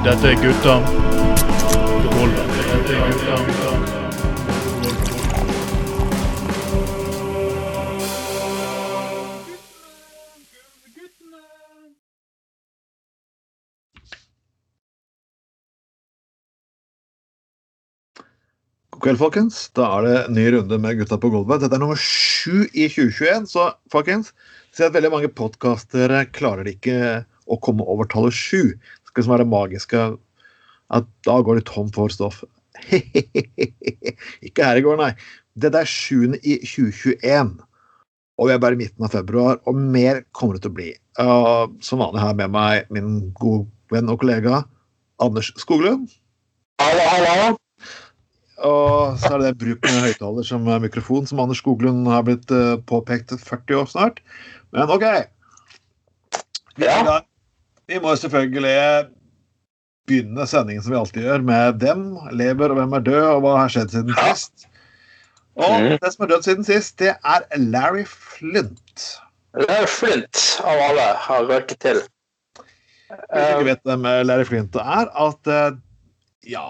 Dette er gutta. God kveld, folkens. Da er det ny runde med Gutta på gulvet. Dette er nummer sju i 2021, så folkens ser at veldig mange podkastere klarer det ikke å komme over tallet sju. Det skal liksom være det magiske at da går de tom for stoff. ikke her i går, nei. det er 7. i 2021. Og vi er bare i midten av februar, og mer kommer det til å bli. Uh, som vanlig har jeg med meg min gode venn og kollega Anders Skoglund. Hallo, hallo. Og så er det bruk med høyttaler som mikrofon, som Anders Skoglund har blitt uh, påpekt 40 år snart. Men OK. Vi, er i gang. Vi må selvfølgelig begynne sendingen som vi alltid gjør, med hvem lever og hvem er død, og hva har skjedd siden sist. Og Mhm. det som er dødd siden sist, det er Larry Flint. Larry Flint av alle har røket til. Hvis du ikke Eh, vet hvem Larry Flint er, at eh, ja,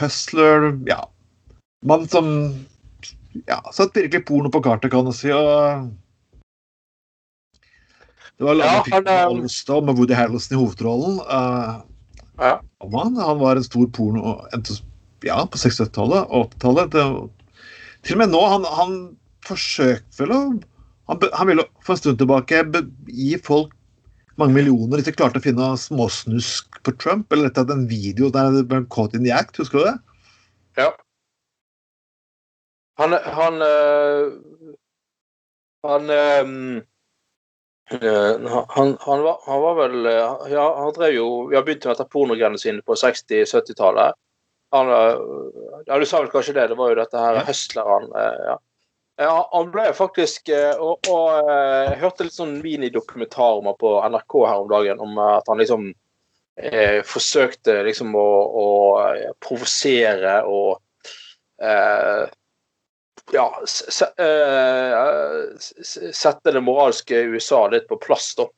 hustler Ja, mann som ja, satt virkelig porno på kartet, kan du si. og Det var lange Ja, han, med eh, med Woody Harrelson i hovedrollen. Uh, Ja. han. han var en stor porno ja, på 60-tallet og 80-tallet. Til og med nå. Han, han forsøkte vel å han, han ville for en stund tilbake gi folk mange millioner hvis de klarte å finne småsnusk på Trump, eller rett og slett en video der det ble caught in the act. Husker du det? ja. Han Han øh, Han eh, eh, han, han, var, han var vel eh, Ja, han drev jo Vi har begynt med dette pornogreiene sine på 60-70-tallet. Eh, Ja, du sa vel kanskje det? Det var jo dette her Ja. hustleren. eh, Ja. Ja, han ble faktisk Og, og jeg hørte litt sånn minidokumentar om han på NRK her om dagen, om at han liksom eh, forsøkte liksom å, å provosere og eh, ja, eh, sette det moralske USA litt på plass, da.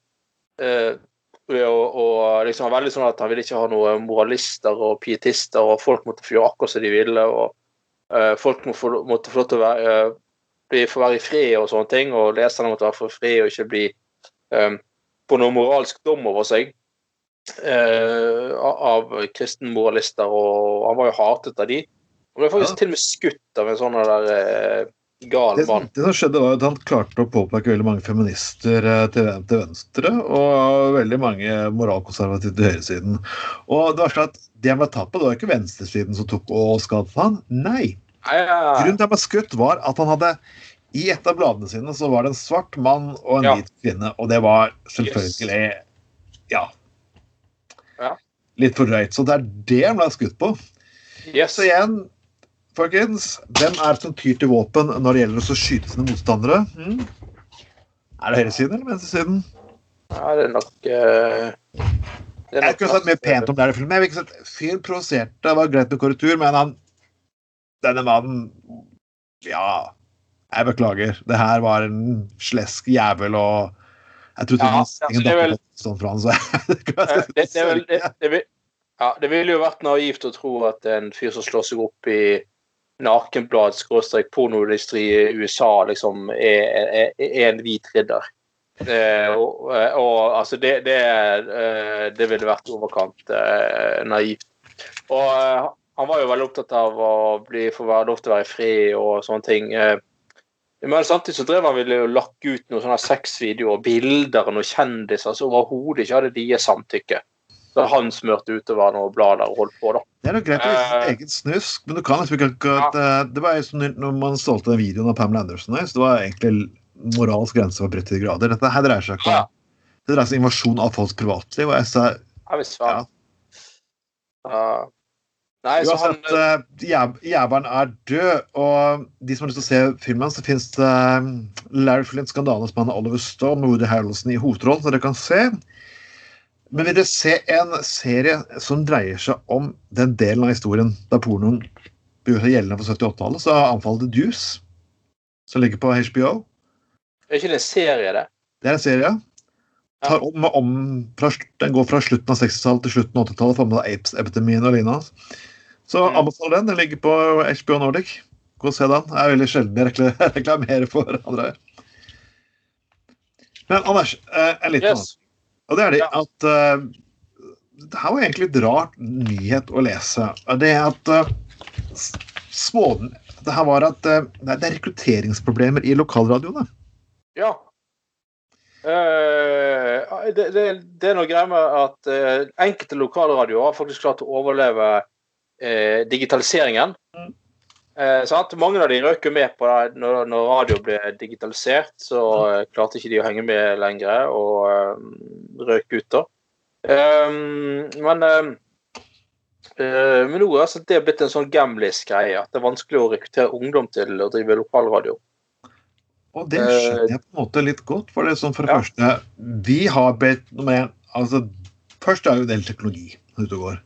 Og, å, å liksom veldig sånn at han ville ikke ha noen moralister og pietister, og folk måtte få gjøre akkurat som de ville. og uh, Folk må få, måtte få lov til å være, uh, få være i fred og sånne ting, og leserne måtte være for fred og ikke bli um, på noe moralsk dom over seg uh, av kristenmoralister, og han var jo hatet av de. Han ble faktisk Ja. til og med skutt av en sånn der eh, gal Det, mann. det som skjedde, var at han klarte å påpeke veldig mange feminister eh, til, til venstre, og veldig mange moralkonservative til høyresiden. Og det var slik at det han ble tatt på, det var ikke venstresiden som tok og skadet han. Nei. Nei, ja, ja. Grunnen til at han ble skutt, var at han hadde I et av bladene sine så var det en svart mann og en Ja. hvit kvinne, og det var selvfølgelig Ja. Ja. Litt for drøyt. Så det er det han ble skutt på. Yes. Så igjen, folkens, hvem er det som tyr til våpen når det gjelder å skyte sine motstandere? Mm? Er det høyresiden eller venstresiden? Ja, det er nok uh, det er Jeg kunne sagt mye pent om det her i filmen. Jeg vil ikke sagt Fyren provoserte, var greit med korrektur, men han Denne mannen Ja, jeg beklager. Det her var en slesk jævel, og jeg trodde Ja, altså, det vel- sånn fra han, så jeg Eh, det, det, er vel- det, det, vil- ja, det ville jo vært naivt å tro at en fyr som slår seg opp i nakenblad skråstrek pornoindustri i USA, liksom er, er, er en hvit ridder. Eh, og, og altså det, det, eh, det ville vært overkant eh, naivt. Og eh, han var jo veldig opptatt av å bli, få lov til å være i fred og sånne ting. Eh, men samtidig så drev han ville jo lakke ut noen sånne sexvideoer og bilder av noen kjendiser som overhodet ikke hadde deres samtykke. Så han smørte utover noen blader og holdt på, da. Det er nok greit å vise Eh, sitt eget snusk, men du kan liksom ikke akkurat eh, Det var som når man solgte den videoen av Pamela Anderson her, så det var egentlig moralsk grense var brutt til grader. Dette her dreier seg ikke Ja. om Det dreier seg om invasjon av folks privatliv. og jeg sa Ja, visst faen. Ja. Nei, så han Uansett, uh, jævelen er død, og de som har lyst til å se filmen, så fins det eh, Larry Flint skandalen som Oliver Stone med Woody Harrelson i hovedrollen, så dere kan se. Men vil dere se en serie som dreier seg om den delen av historien der pornoen gjorde seg gjeldende på 78-tallet, så anbefaler det Deuce, som ligger på HBO. Er ikke det en serie, det? Det er en serie. tar om, om fra, Den går fra slutten av 60-tallet til slutten av 80-tallet. Får med Apes-epidemien og lignende. Så Mm. anbefaler den. Den ligger på HBO Nordic. Gå og se den. Jeg er veldig sjelden jeg rekla- reklamerer for andre. Men Anders, eh, en liten. Yes. Og det er det at uh, Det her var egentlig et rart nyhet å lese. Det er at uh, små, Det her var at uh, det er rekrutteringsproblemer i lokalradioene. Ja. Uh, det, det, det er noe greier med at eh, enkelte lokalradioer har faktisk klart å overleve eh, digitaliseringen. Mm. Eh? Mange av de røk jo med på det når, når radio ble digitalisert. Så eh, klarte ikke de å henge med lenger og eh, røk ut, da. Um, men um, uh, men nå er altså det blitt en sånn gamlis-greie. At det er vanskelig å rekruttere ungdom til å drive lokalradio. Og det skjønner jeg på en måte litt godt. For det er sånn for det Ja. første Vi har bedt nummer én altså, Først er jo en del teknologi ute og går.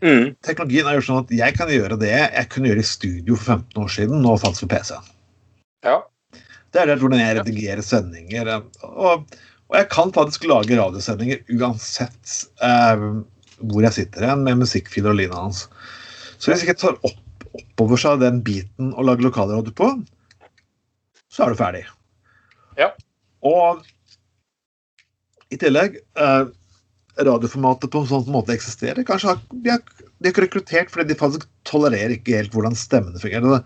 Mm. Teknologien er jo sånn at jeg kan gjøre det jeg kunne gjøre i studio for 15 år siden. Nå fantes det PC. Ja. Det er der hvordan jeg redigerer sendinger. Og, og jeg kan faktisk lage radiosendinger uansett eh, hvor jeg sitter igjen med musikkfiler og lignende hans. Så hvis jeg ikke tar opp, oppover seg den biten og lager lokalradio på, så er du ferdig. Ja. Og i tillegg eh, Radioformatet på en sånn måte eksisterer. Kanskje har, de, har, de har ikke rekruttert fordi de faktisk tolererer ikke helt hvordan stemmene fungerer.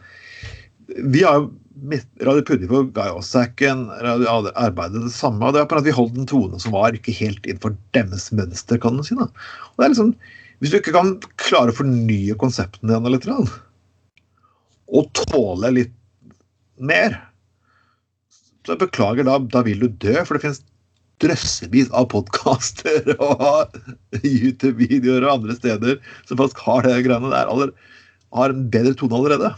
Vi har jo Radio Puddingfjord ga jo seg ikke en arbeidet det samme. og det er på at Vi holdt en tone som var ikke helt innenfor deres mønster. kan man si da. Og det er liksom, Hvis du ikke kan klare å fornye konseptene dine litt, og tåle litt mer, så beklager, da, da vil du dø. For det finnes drøssevis av podkaster og YouTube-videoer og andre steder som faktisk har det greiene der. Har en bedre tone allerede.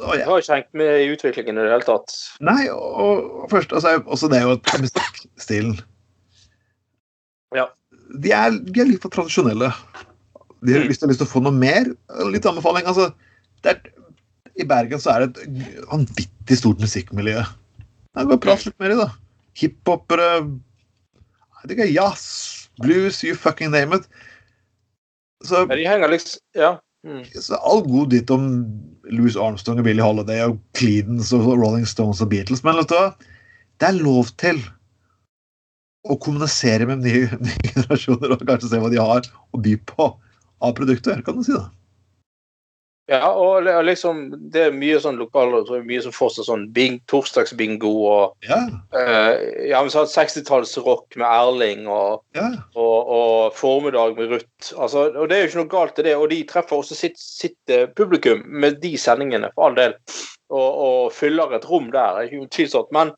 Og jeg, Du har ikke hengt med i utviklingen i det hele tatt. Nei, og, og først altså, også det er jo musikkstilen Ja. De er, de er litt for tradisjonelle. De, Mm. Har lyst til å få noe mer, litt anbefaling altså, det er, I Bergen så er det et vanvittig stort musikkmiljø. Det går prat litt mer i, da. Hiphopere Jazz, blues, you fucking name it. Så, Ja, de henger liksom Ja. Mm. så all god dit om Louis Armstrong og Billy Holiday og Cleedence og Rolling Stones og Beatles, men vet du? Det er lov til å kommunisere med nye, nye generasjoner og kanskje se hva de har å by på av produkter, kan du si da. Ja, og liksom Det er mye sånn lokal så Mye som fortsatt sånn bing, torsdagsbingo og Ja, uh, Ja, men sånn 60-tallsrock med Erling og, ja. og, og formiddag med Ruth. Altså, og det er jo ikke noe galt i det, og de treffer også sitt, sitt eh, publikum med de sendingene, for all del. Og, og fyller et rom der, er ikke utvilsomt. Men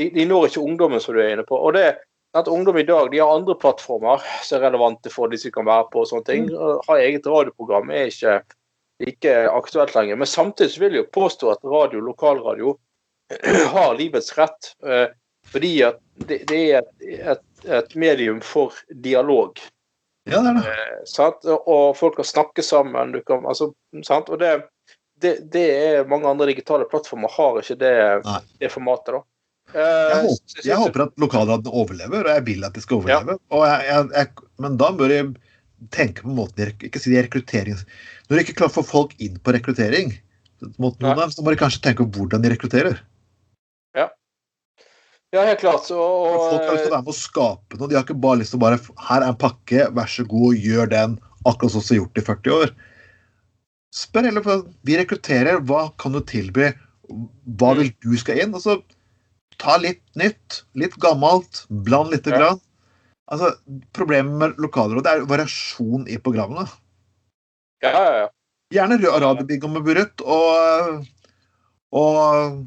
de, de når ikke ungdommen, som du er inne på. Og det at ungdom i dag de har andre plattformer som er relevante for de som kan være på. og sånne ting. Å Ha eget radioprogram er ikke like aktuelt lenger. Men samtidig vil jeg jo påstå at radio, lokalradio, har livets rett. eh, Fordi at det, det er et, et, medium for dialog. ja det er det. eh? Og folk kan snakke sammen. Du kan, altså, sant? Og det, det, det er mange andre digitale plattformer har ikke det, det formatet. da. Eh, Jeg, håper, jeg håper at lokalradioene overlever, og jeg vil at de skal overleve. Jeg, jeg, jeg, men da bør jeg tenke på måten de, Ikke si de rekrutterings... Når de ikke klarer å få folk inn på rekruttering, mot noen, av så må de kanskje tenke på hvordan de rekrutterer. Ja, helt klart. Så, og, folk har lyst til å være med å skape noe. De har ikke bare lyst til å bare Her er en pakke, vær så god, gjør den. Akkurat sånn som gjort i 40 år. Spør heller for Vi rekrutterer. Hva kan du tilby? Hva Mm. vil du skal inn? Og så ta litt nytt, litt gammelt, bland lite Ja. grann. Altså, Problemet med lokalrådet er variasjon i programmene. ja, ja, ja. Gjerne rød radiobingo med Burut og, og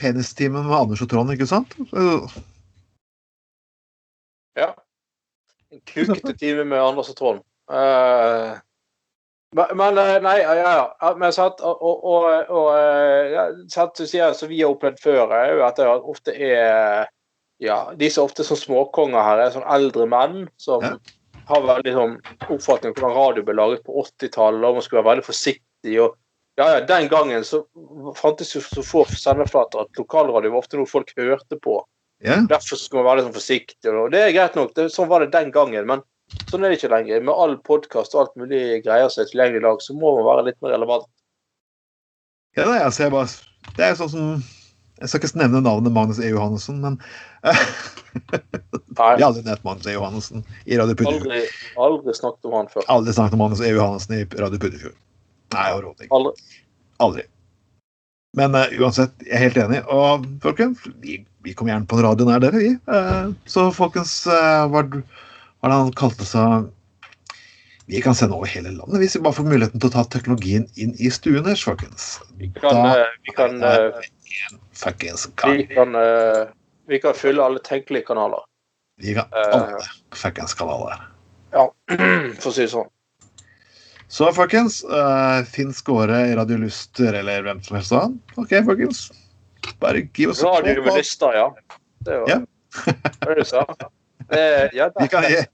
Penistimen med Anders og Trond, ikke sant? Ja. En kukete time med Anders og Trond. Uh, men, eh, Nei, ja, ja. Men sant, og, og, og, og eh, ja, sant, du sier, som vi har opplevd før, er jo at det ofte er ja, De som ofte er sånn småkonger her, er sånn eldre menn som Ja. har veldig sånn oppfatning av hvordan radio ble laget på 80-tallet, og man skulle være veldig forsiktig. og ja, ja, Den gangen så fantes jo så få sendeflater at lokalradio var ofte noe folk hørte på. Ja. Derfor skulle man være litt sånn forsiktig. Og det er greit nok, det, sånn var det den gangen. Men sånn er det ikke lenger. Med all podkast og alt mulig greier som er tilgjengelig i dag, så må man være litt mer relevant. Ja, nei, altså, jeg bare, det er sånn som Jeg skal ikke nevne navnet Magnus E. Johannessen, men Jeg har aldri nevnt Magnus E. Johannessen i Radio Puddefjord. aldri, aldri snakket om han før. Aldri snakket om Magnus E. Johannessen i Radio Puddefjord. Nei, overhodet ikke. Aldri. Aldri. Men uh, uansett, jeg er helt enig. Og folkens, vi, vi kommer gjerne på en radio nær dere, vi. Uh, så folkens, uh, hva er det han kalte seg Vi kan sende over hele landet hvis vi bare får muligheten til å ta teknologien inn i stuen folkens. Vi kan, da, vi kan, eh, vi kan. eh, vi kan fylle alle tenkelige kanaler. Vi kan alle alle fuckings kanaler. Ja, for å si det sånn. Så folkens, uh, Finn Skåre i Radio Luster eller hvem som helst annen. OK, folkens. Bare gi oss Radio Luster, ja. Det var Ja. det du sa. Eh, ja, Vi kan gi-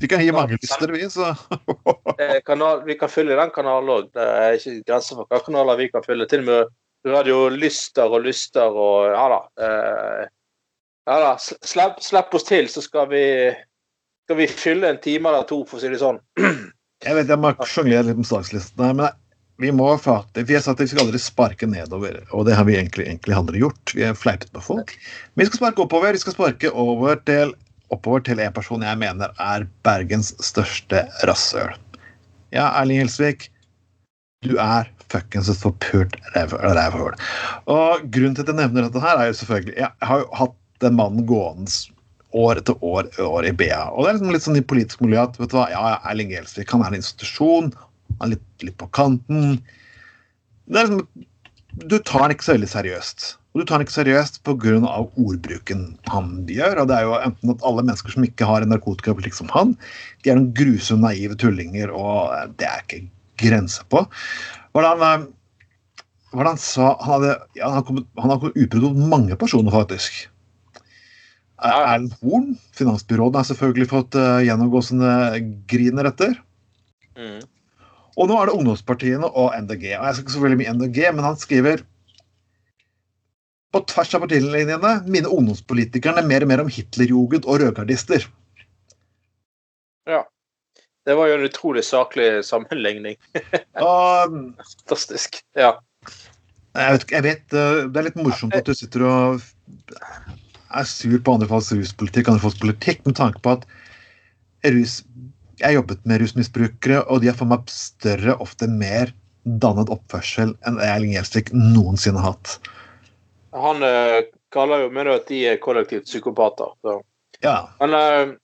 Vi kan gi mange lister, vi, så eh, kanal, vi kan fylle den kanalen òg. Det er ikke grenser for hvilke kanaler vi kan fylle. Til og med Radio Lyster og Lyster og Ja da. Eh, ja da. Slipp, slipp oss til, så skal vi skal vi fylle en time eller to, for å si det sånn. Jeg vet jeg må sjonglere litt med sakslistene, men vi må faktisk, vi har sagt at vi skal aldri sparke nedover, og det har vi egentlig, egentlig aldri gjort. Vi har fleipet med folk. Men vi skal sparke oppover. Vi skal sparke over til, oppover til en person jeg mener er Bergens største rasshøl. Ja, Erling Helsvik, du er fuckings et forpult ræv- rævhøl. Og grunnen til at jeg nevner dette her, er jo selvfølgelig Jeg har jo hatt den mannen gående år etter år, år i BA. Og det er liksom litt sånn i politisk miljø at vet du hva, ja, Erling Gjelsvik han er en institusjon, han er litt, litt på kanten. Det er liksom, du tar han ikke så veldig seriøst. Og du tar den ikke seriøst pga. ordbruken han gjør. Og det er jo enten at alle mennesker som ikke har en narkotikapolitikk som han, de er noen grusomme, naive tullinger, og det er ikke grenser på. Hvordan, hvordan eh, sa Han hadde, ja, han har kommet, han utbrudd mot mange personer, faktisk. Erlend Horn, finansbyråden, har selvfølgelig fått uh, gjennomgå sine griner etter. Mm. Og nå er det ungdomspartiene og MDG. Og jeg skal ikke så veldig mye MDG, men han skriver på tvers av partilinjene minner ungdomspolitikerne mer og mer om Hitlerjugend og rødgardister. Ja. Det var jo en utrolig saklig sammenligning. um, Fantastisk. Ja. jeg vet, jeg vet uh, Det er litt morsomt at du sitter og er sur på andre folks ruspolitikk, andre folks politikk, med tanke på at rus Jeg har jobbet med rusmisbrukere, og de har for meg større, ofte mer dannet oppførsel enn Erling Gjelsvik noensinne har hatt. Han uh, kaller jo med det at de er kollektivt psykopater. Så. Ja. Men, uh,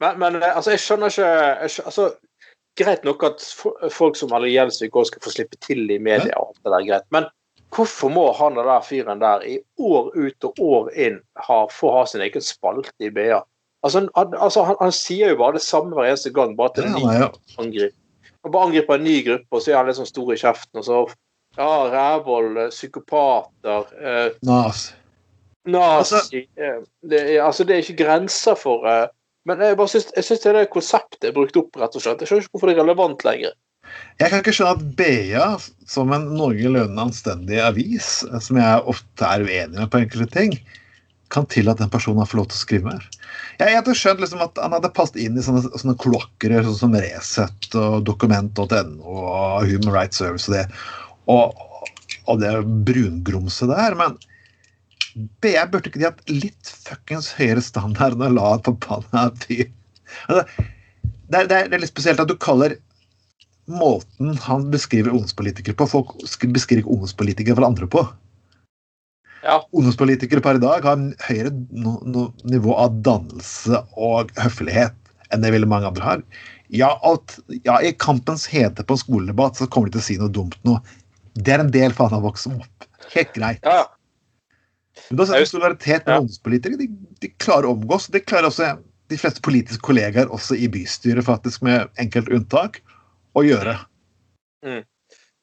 men, men eh, altså, jeg skjønner ikke jeg skjønner, altså, Greit nok at fo- folk som Alle Gjelsvik også skal få slippe til i media, og alt det der greit. men hvorfor må han og der fyren der i år ut og år inn ha, få ha sin egen spalte i BA? Altså, han, altså, han, han sier jo bare det samme hver eneste gang, bare til en ny ja, jo angrip. Han bare angriper en ny gruppe, og så er han litt sånn stor i kjeften. og så ja, rævhold, eh, psykopater, eh, nas. nazi eh, det, er- altså, det er ikke grenser for eh, Men jeg bare syns, jeg syns det er det konseptet er brukt opp, rett og slett. Jeg skjønner ikke hvorfor det er relevant lenger. Jeg kan ikke skjønne at BA, som en noenlunde anstendig avis, som jeg ofte er uenig med på enkelte ting, kan tillate den personen å få lov til å skrive mer. Jeg hadde skjønt liksom at han hadde passet inn i sånne, sånne kloakker sånn som Resett og Dokument.no og Human Rights Service og det, og, og det brungrumset der, men BR burde ikke de hatt litt fuckings høyere standard enn å la et forbanna fyr altså, det, det, er, litt spesielt at du kaller måten han beskriver ungdomspolitikere på. Folk beskriver ikke ungdomspolitikere for andre på. Ja. Ungdomspolitikere per i dag har høyere no, no, nivå av dannelse og høflighet enn det ville mange andre har. Ja, alt, ja, I kampens hete på en skoledebatt så kommer de til å si noe dumt nå. Det er en del for han har vokst opp. Helt greit. Ja. Men da er Jeg solidaritet med ungdomspolitikere. De, de klarer å omgås. Det klarer også de fleste politiske kollegaer, også i bystyret, faktisk, med enkelte unntak, å gjøre. Jeg,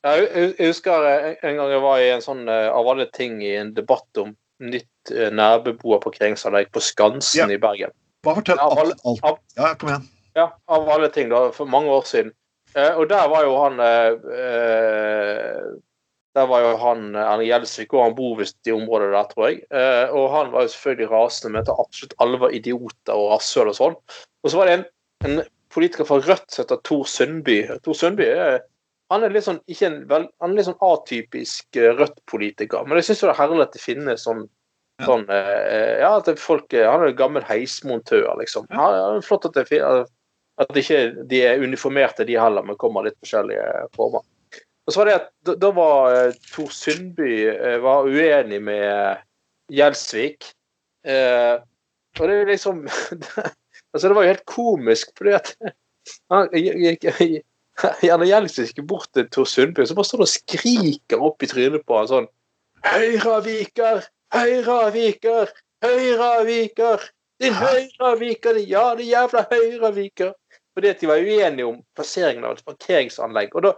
jeg husker eh, en gang jeg var i en sånn eh, av alle ting i en debatt om nytt nærbeboerparkeringsanlegg nærboerparkeringsanlegg på Skansen Ja. i Bergen. Bare fortell alt. alt. Ja, kom igjen. Ja, av alle ting, da, for mange år siden. Eh, og der var jo han eh, eh, Der var jo han Erling Gjelsvik, og han bor visst i området der, tror jeg. Eh, og han var jo selvfølgelig rasende med at absolutt alle var idioter og rasshøl og sånn. Og så var det en, en politiker fra Rødt som heter Tor Sundby. Tor Sundby er han er litt sånn, vel, han er litt sånn atypisk Rødt-politiker. Men jeg syns det er herlig at det finnes sånn, Ja. sånn Ja, at folk Han er en gammel heismontør, liksom. Ja, det er flott at det at ikke de er uniformerte, de heller, men kommer litt forskjellige former. Og så var det at da, var eh, Tor Sundby eh, var uenig med Gjelsvik. Eh, og det er liksom Altså, det var jo helt komisk, fordi at han Gjerne Gjelsvik bort til Tor Sundby, og så bare står han og skriker opp i trynet på han sånn Høyreviker! Høyre viker! Din høyre viker! Ja, din jævla høyreviker! Fordi at de var uenige om plasseringen av et parkeringsanlegg. Og da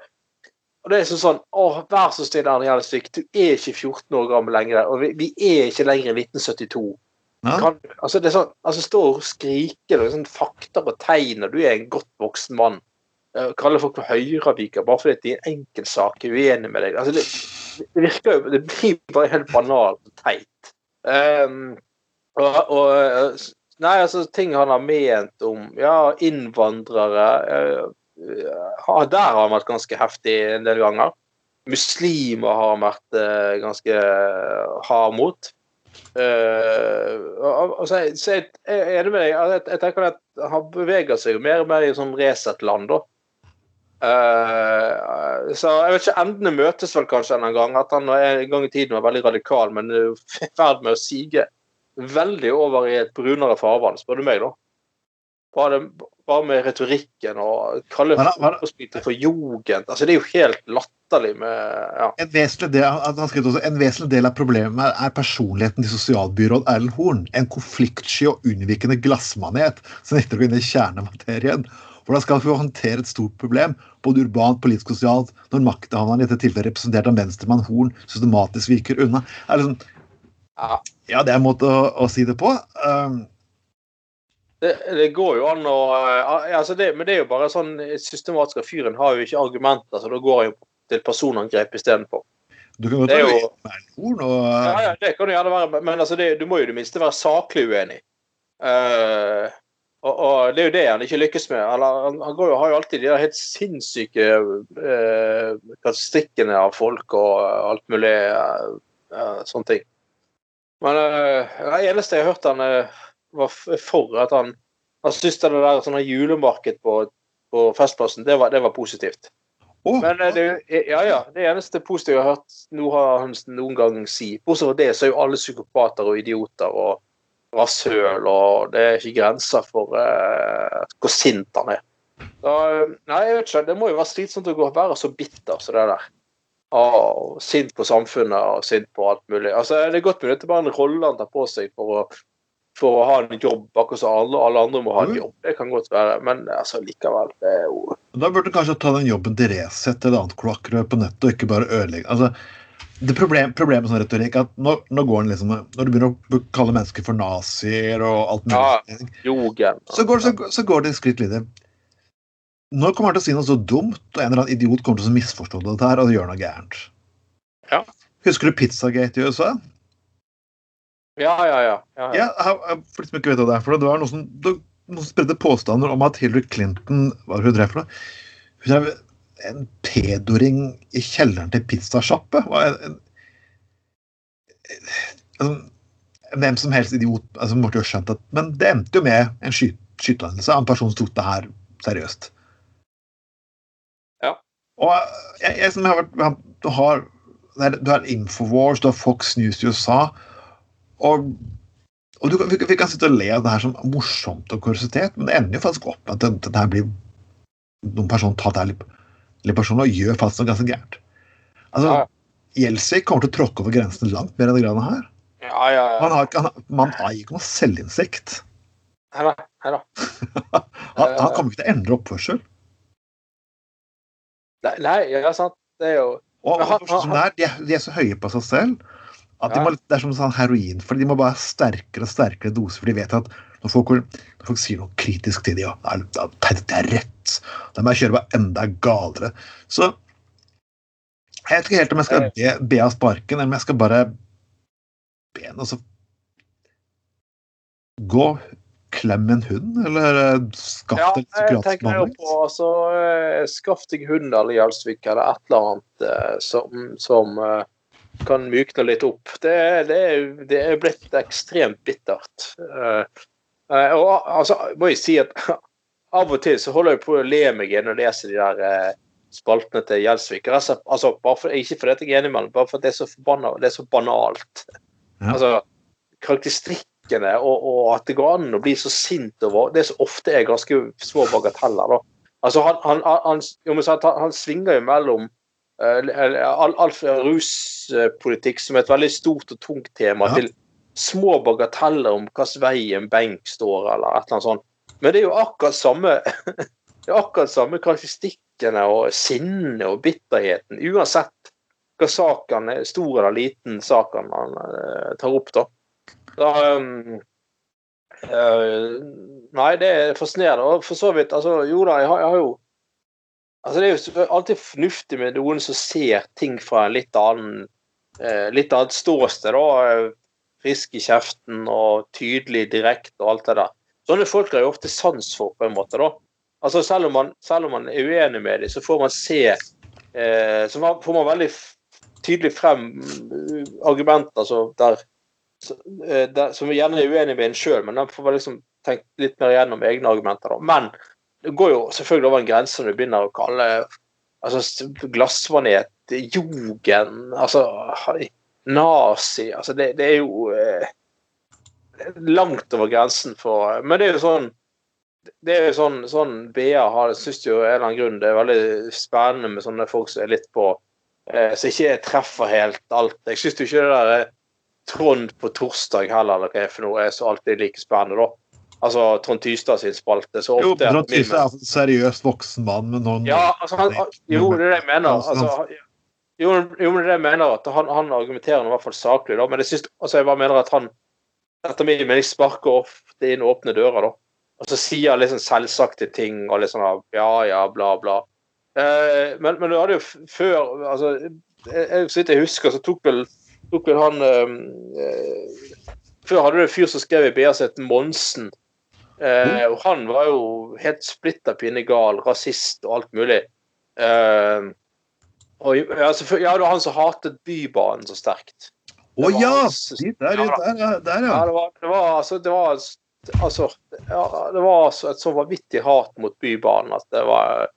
og det er sånn sånn Å, vær så snill, Arne Gjelsvik, du er ikke 14 år gammel lenger. Og vi, vi er ikke lenger i 1972. Ja. Kan, altså, det er sånn, altså står og skriker er sånn fakta og tegn, og du er en godt voksen mann. Uh, kaller folk for høyreviker bare fordi de i en enkeltsak er uenig med deg. Altså, det, det virker jo Det blir bare helt banalt og teit. Um, og, og Nei, altså, ting han har ment om ja, innvandrere eh, ja, Der har han vært ganske heftig en del ganger. Muslimer har han vært eh, ganske hard mot. Uh, og så, jeg, jeg er enig med deg. Jeg, jeg tenker at han beveger seg mer og mer i sånn Resett-land, da. Uh, så jeg vet ikke, Endene møtes vel kanskje en gang. At han en gang i tiden var veldig radikal, men er i ferd med å sige veldig over i et brunere farvann, spør du meg, da. Bare, bare med retorikken og kalle fotballspillet for jugend. Altså, det er jo helt latterlig med ja. En vesentlig, del, han også, en vesentlig del av problemet er personligheten til sosialbyråd Erlend Horn. En konfliktsky og unnvikende glassmanet som nekter å gå inn i kjernematerien. Hvordan skal vi håndtere et stort problem, både urbant, politisk og sosialt, når makthaverne, i dette tilfellet representert av venstremann Horn, systematisk viker unna? Er det sånn, Ja. Ja, det er en måte å, å si det på. Um, Det, det går jo an å eh, altså det, Men det er jo bare sånn systematisk at fyren har jo ikke argumenter, så da går han jo til personangrep istedenfor. du kan godt være jo- ta med Erlend Horn, og Ja, ja, det kan jo gjerne være, men altså det, du må jo i det minste være saklig uenig. Uh, og, og det er jo det han ikke lykkes med. Eller, han, han går jo, har jo alltid de der helt sinnssyke uh, karakteristikkene av folk og alt mulig uh, sånne ting. Men eh, det eneste jeg har hørt han eh, var for at han han syntes det der sånne julemarked på, på Festplassen, det var, det var positivt. Oh, Men eh, det, ja, ja, det eneste positive jeg har hørt nå har han noen gang si Bortsett fra det, så er jo alle psykopater og idioter og rasshøl, og det er ikke grenser for eh, hvor sint han er. Eh, nei, jeg vet ikke. Det må jo være slitsomt å gå og være så bitter som det der. Og sint på samfunnet og sint på alt mulig. Altså, Det er godt mulig at det bare er en rolle han tar på seg for å, for å ha en jobb, akkurat som alle, alle andre må ha en Mm. jobb. Det kan godt være, men altså, likevel. Det er jo Da burde du kanskje ta den jobben til Resett eller annet kloakkrør på nettet, og ikke bare ødelegge altså, det problem, Problemet med sånn retorikk er at når, når, går den liksom, når du begynner å kalle mennesker for nazier og alt mulig, Ja. Jogen. så, går, så, så går det et skritt videre. Når kommer han til å si noe så dumt, og en eller annen idiot kommer til å misforstå dette her og gjøre noe gærent? Ja. Husker du Pizzagate i USA? Ja, ja, ja. ja, ja. Ja, for de som ikke vet hva det er for det, det var noen som, noen som spredde påstander om at Hillary Clinton Hva hun drev for noe? Hun drev en pedoring i kjelleren til pizzasjappe. altså, Hvem som helst idiot altså, måtte jo skjønt at Men det endte jo med en sky, skytehendelse av en person som tok det her seriøst. Og jeg, jeg som har vært Du har, du har Infowars, du har Fox News i USA. Og, og du, vi, vi kan sitte og le av det her som morsomt og kuriositet, men det ender jo faktisk opp med at det, det her blir noen personer tar det her litt, litt personlig og gjør faktisk noe ganske gærent. Altså, Ja. Gjelsvik kommer til å tråkke over grensene langt mer enn det greiene her. Ja, ja, ja. Han har, ikke- han, man har ikke noe selvinnsikt. Her da. her da. Han, han kommer ikke til å endre oppførsel. Nei, ja, sant. Det er jo Og, og sånn som det er, de, er, de er så høye på seg selv at de må, det er som sånn heroin. for De må bare ha sterkere og sterkere doser, for de vet at når folk, når folk sier noe kritisk til dem, ja, det er, rett, da må jeg kjøre bare enda galere. Så Jeg vet ikke helt om jeg skal be, be av sparken, eller om jeg skal bare be henne så Gå, klem en hund, eller eh, skaff deg ja, psykiatrisk på altså, eh, Skaff deg hund eller Gjelsvik eller et eller annet eh, som, som kan mykne litt opp. Det, det, det er blitt ekstremt bittert. Og altså, må jeg si at av og til så holder jeg på å le meg inn og lese de der spaltene til Gjelsvik. Altså, for, ikke fordi jeg er enig med ham, bare fordi det er så forbanna Det er så banalt. Ja. Altså, karakteristikkene og, og at det går an å bli så sint over det som ofte er ganske små bagateller. da. Altså, han, han, han, han, svinger jo mellom uh, all, all fra ruspolitikk, som er et veldig stort og tungt tema, Ja. til små bagateller om hvilken vei en benk står, eller et eller annet sånt. Men det er jo akkurat samme det er akkurat samme karakteristikkene og sinnet og bitterheten, uansett hva saken er, stor eller liten saken han eh, tar opp, da. Da um, uh, nei, det er fascinerende. Og for så vidt, altså, jo da, jeg har, jeg har jo Altså, det er jo alltid fornuftig med noen som ser ting fra en litt annen eh, litt annet ståsted. da, eh, Frisk i kjeften og tydelig, direkte og alt det der. Sånne folk har jo ofte sans for, på en måte. da. Altså, Selv om man, selv om man er uenig med dem, så får man se eh, Så får man veldig tydelig frem mm, argumenter altså, der, så, vi der, gjerne er uenig med en sjøl, men da får vi liksom tenkt litt mer gjennom egne argumenter. da. Men det går jo selvfølgelig over en grense når du begynner å kalle altså, glassmanet Jogen altså Nazi altså det, det er jo eh, langt over grensen for Men det er jo sånn det er jo sånn, sånn BA har, syns jo en eller annen grunn det er veldig spennende med sånne folk som er litt på eh, Som ikke treffer helt alt. Jeg syns jo ikke det der eh, Trond på torsdag heller, eller hva for noe, er så alltid like spennende, da. Altså Trond Tystad sin spalte. Så Jo, Trond Tystad er en seriøs voksen mann med noen ja, altså han, jo, det er det jeg mener. Altså, Altså, jo, jo, men det er det jeg mener at han, han argumenterer i hvert fall saklig, da. Men jeg, synes, altså, jeg bare mener at han etter min mening sparker ofte inn åpne dører, da. Og så sier han liksom selvsagte ting og sånn ja, ja, bla, bla. Eh, men, men du hadde jo før altså, jeg, jeg, Så vidt jeg husker, så tok vel, tok vel han eh, Før hadde du en fyr som skrev i BA som het Monsen. Eh, og han var jo helt splitter pinne gal, rasist og alt mulig. Eh, og, ja, for, ja, det var han som hatet Bybanen så sterkt. Å oh, ja! der, dit der. Der, Ja, ja. det var, det var altså Det var, altså, ja, det var altså et så vanvittig hat mot Bybanen at det var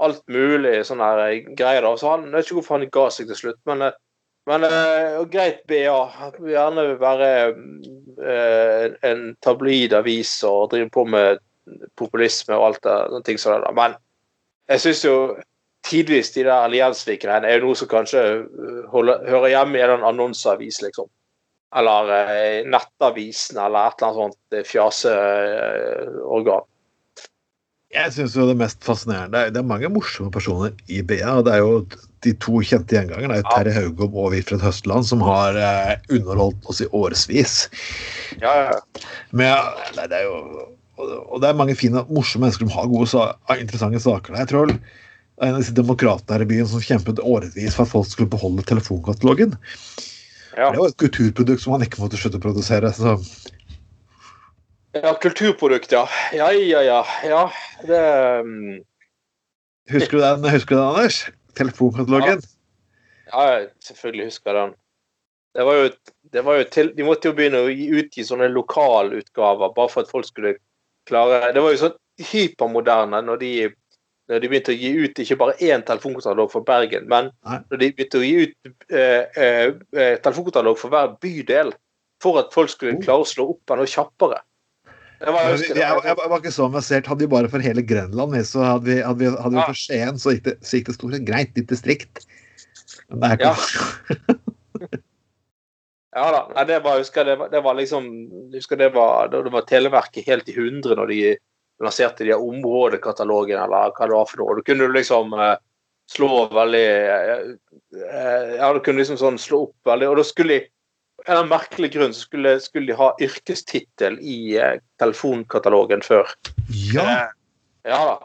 alt mulig sånne greier. da. Så han, Jeg vet ikke hvorfor han ga seg til slutt, men, eh, men uh, greit BA. Gjerne være uh, en tabloid avis og drive på med populisme og alt det ting som det der. Men jeg syns jo tidvis de der alliansvikene er jo noe som kanskje eh, holder, hører hjemme i en annonseavis, liksom. Eller uh, Nettavisen eller et eller annet sånt fjaseorgan. Jeg syns jo det mest fascinerende Det er mange morsomme personer i BA. og Det er jo de to kjente gjengangerne. Det er jo Ja. Terje Haugom og Wilfred Høstland som har eh, underholdt oss i årevis. Ja, ja. Men nei, det er jo og og det er mange fine, morsomme mennesker som har gode, sa- interessante saker. der. Jeg tror det er en av disse demokratene her i byen som kjempet årevis for at folk skulle beholde telefonkatalogen. ja. Det var et kulturprodukt som man ikke måtte slutte å produsere. så ja kulturprodukt, ja. Ja, ja, ja. ja det um... Husker du den, husker du den Anders? Telefonkatalogen? Ja, jeg selvfølgelig husker jeg den. Det var jo, det var jo til, De måtte jo begynne å utgi sånne lokalutgaver bare for at folk skulle klare Det var jo sånn hypermoderne når de, når de begynte å gi ut ikke bare én telefonkatalog for Bergen, men Nei. når de begynte å gi ut eh, eh, eh, telefonkatalog for hver bydel for at folk skulle Oh. klare å slå opp enda kjappere. Jeg Jeg, jeg, var, ikke så massert. Hadde vi bare for hele Grenland, så hadde vi, hadde vi, hadde vi for Skien, så gikk det, så gikk det stort sett greit. Litt distrikt. Men det er ikke Ja da. Nei, det var, jeg husker, det var, det var liksom jeg husker det var, det var Televerket helt i hundre når de lanserte de områdekatalogene, eller hva det var for noe. Da kunne du liksom eh, slå veldig eh, eh, Ja, du kunne liksom sånn slå opp veldig Og da skulle de av en merkelig grunn så skulle, skulle de ha yrkestittel i eh, telefonkatalogen før. Ja! Eh, ja da.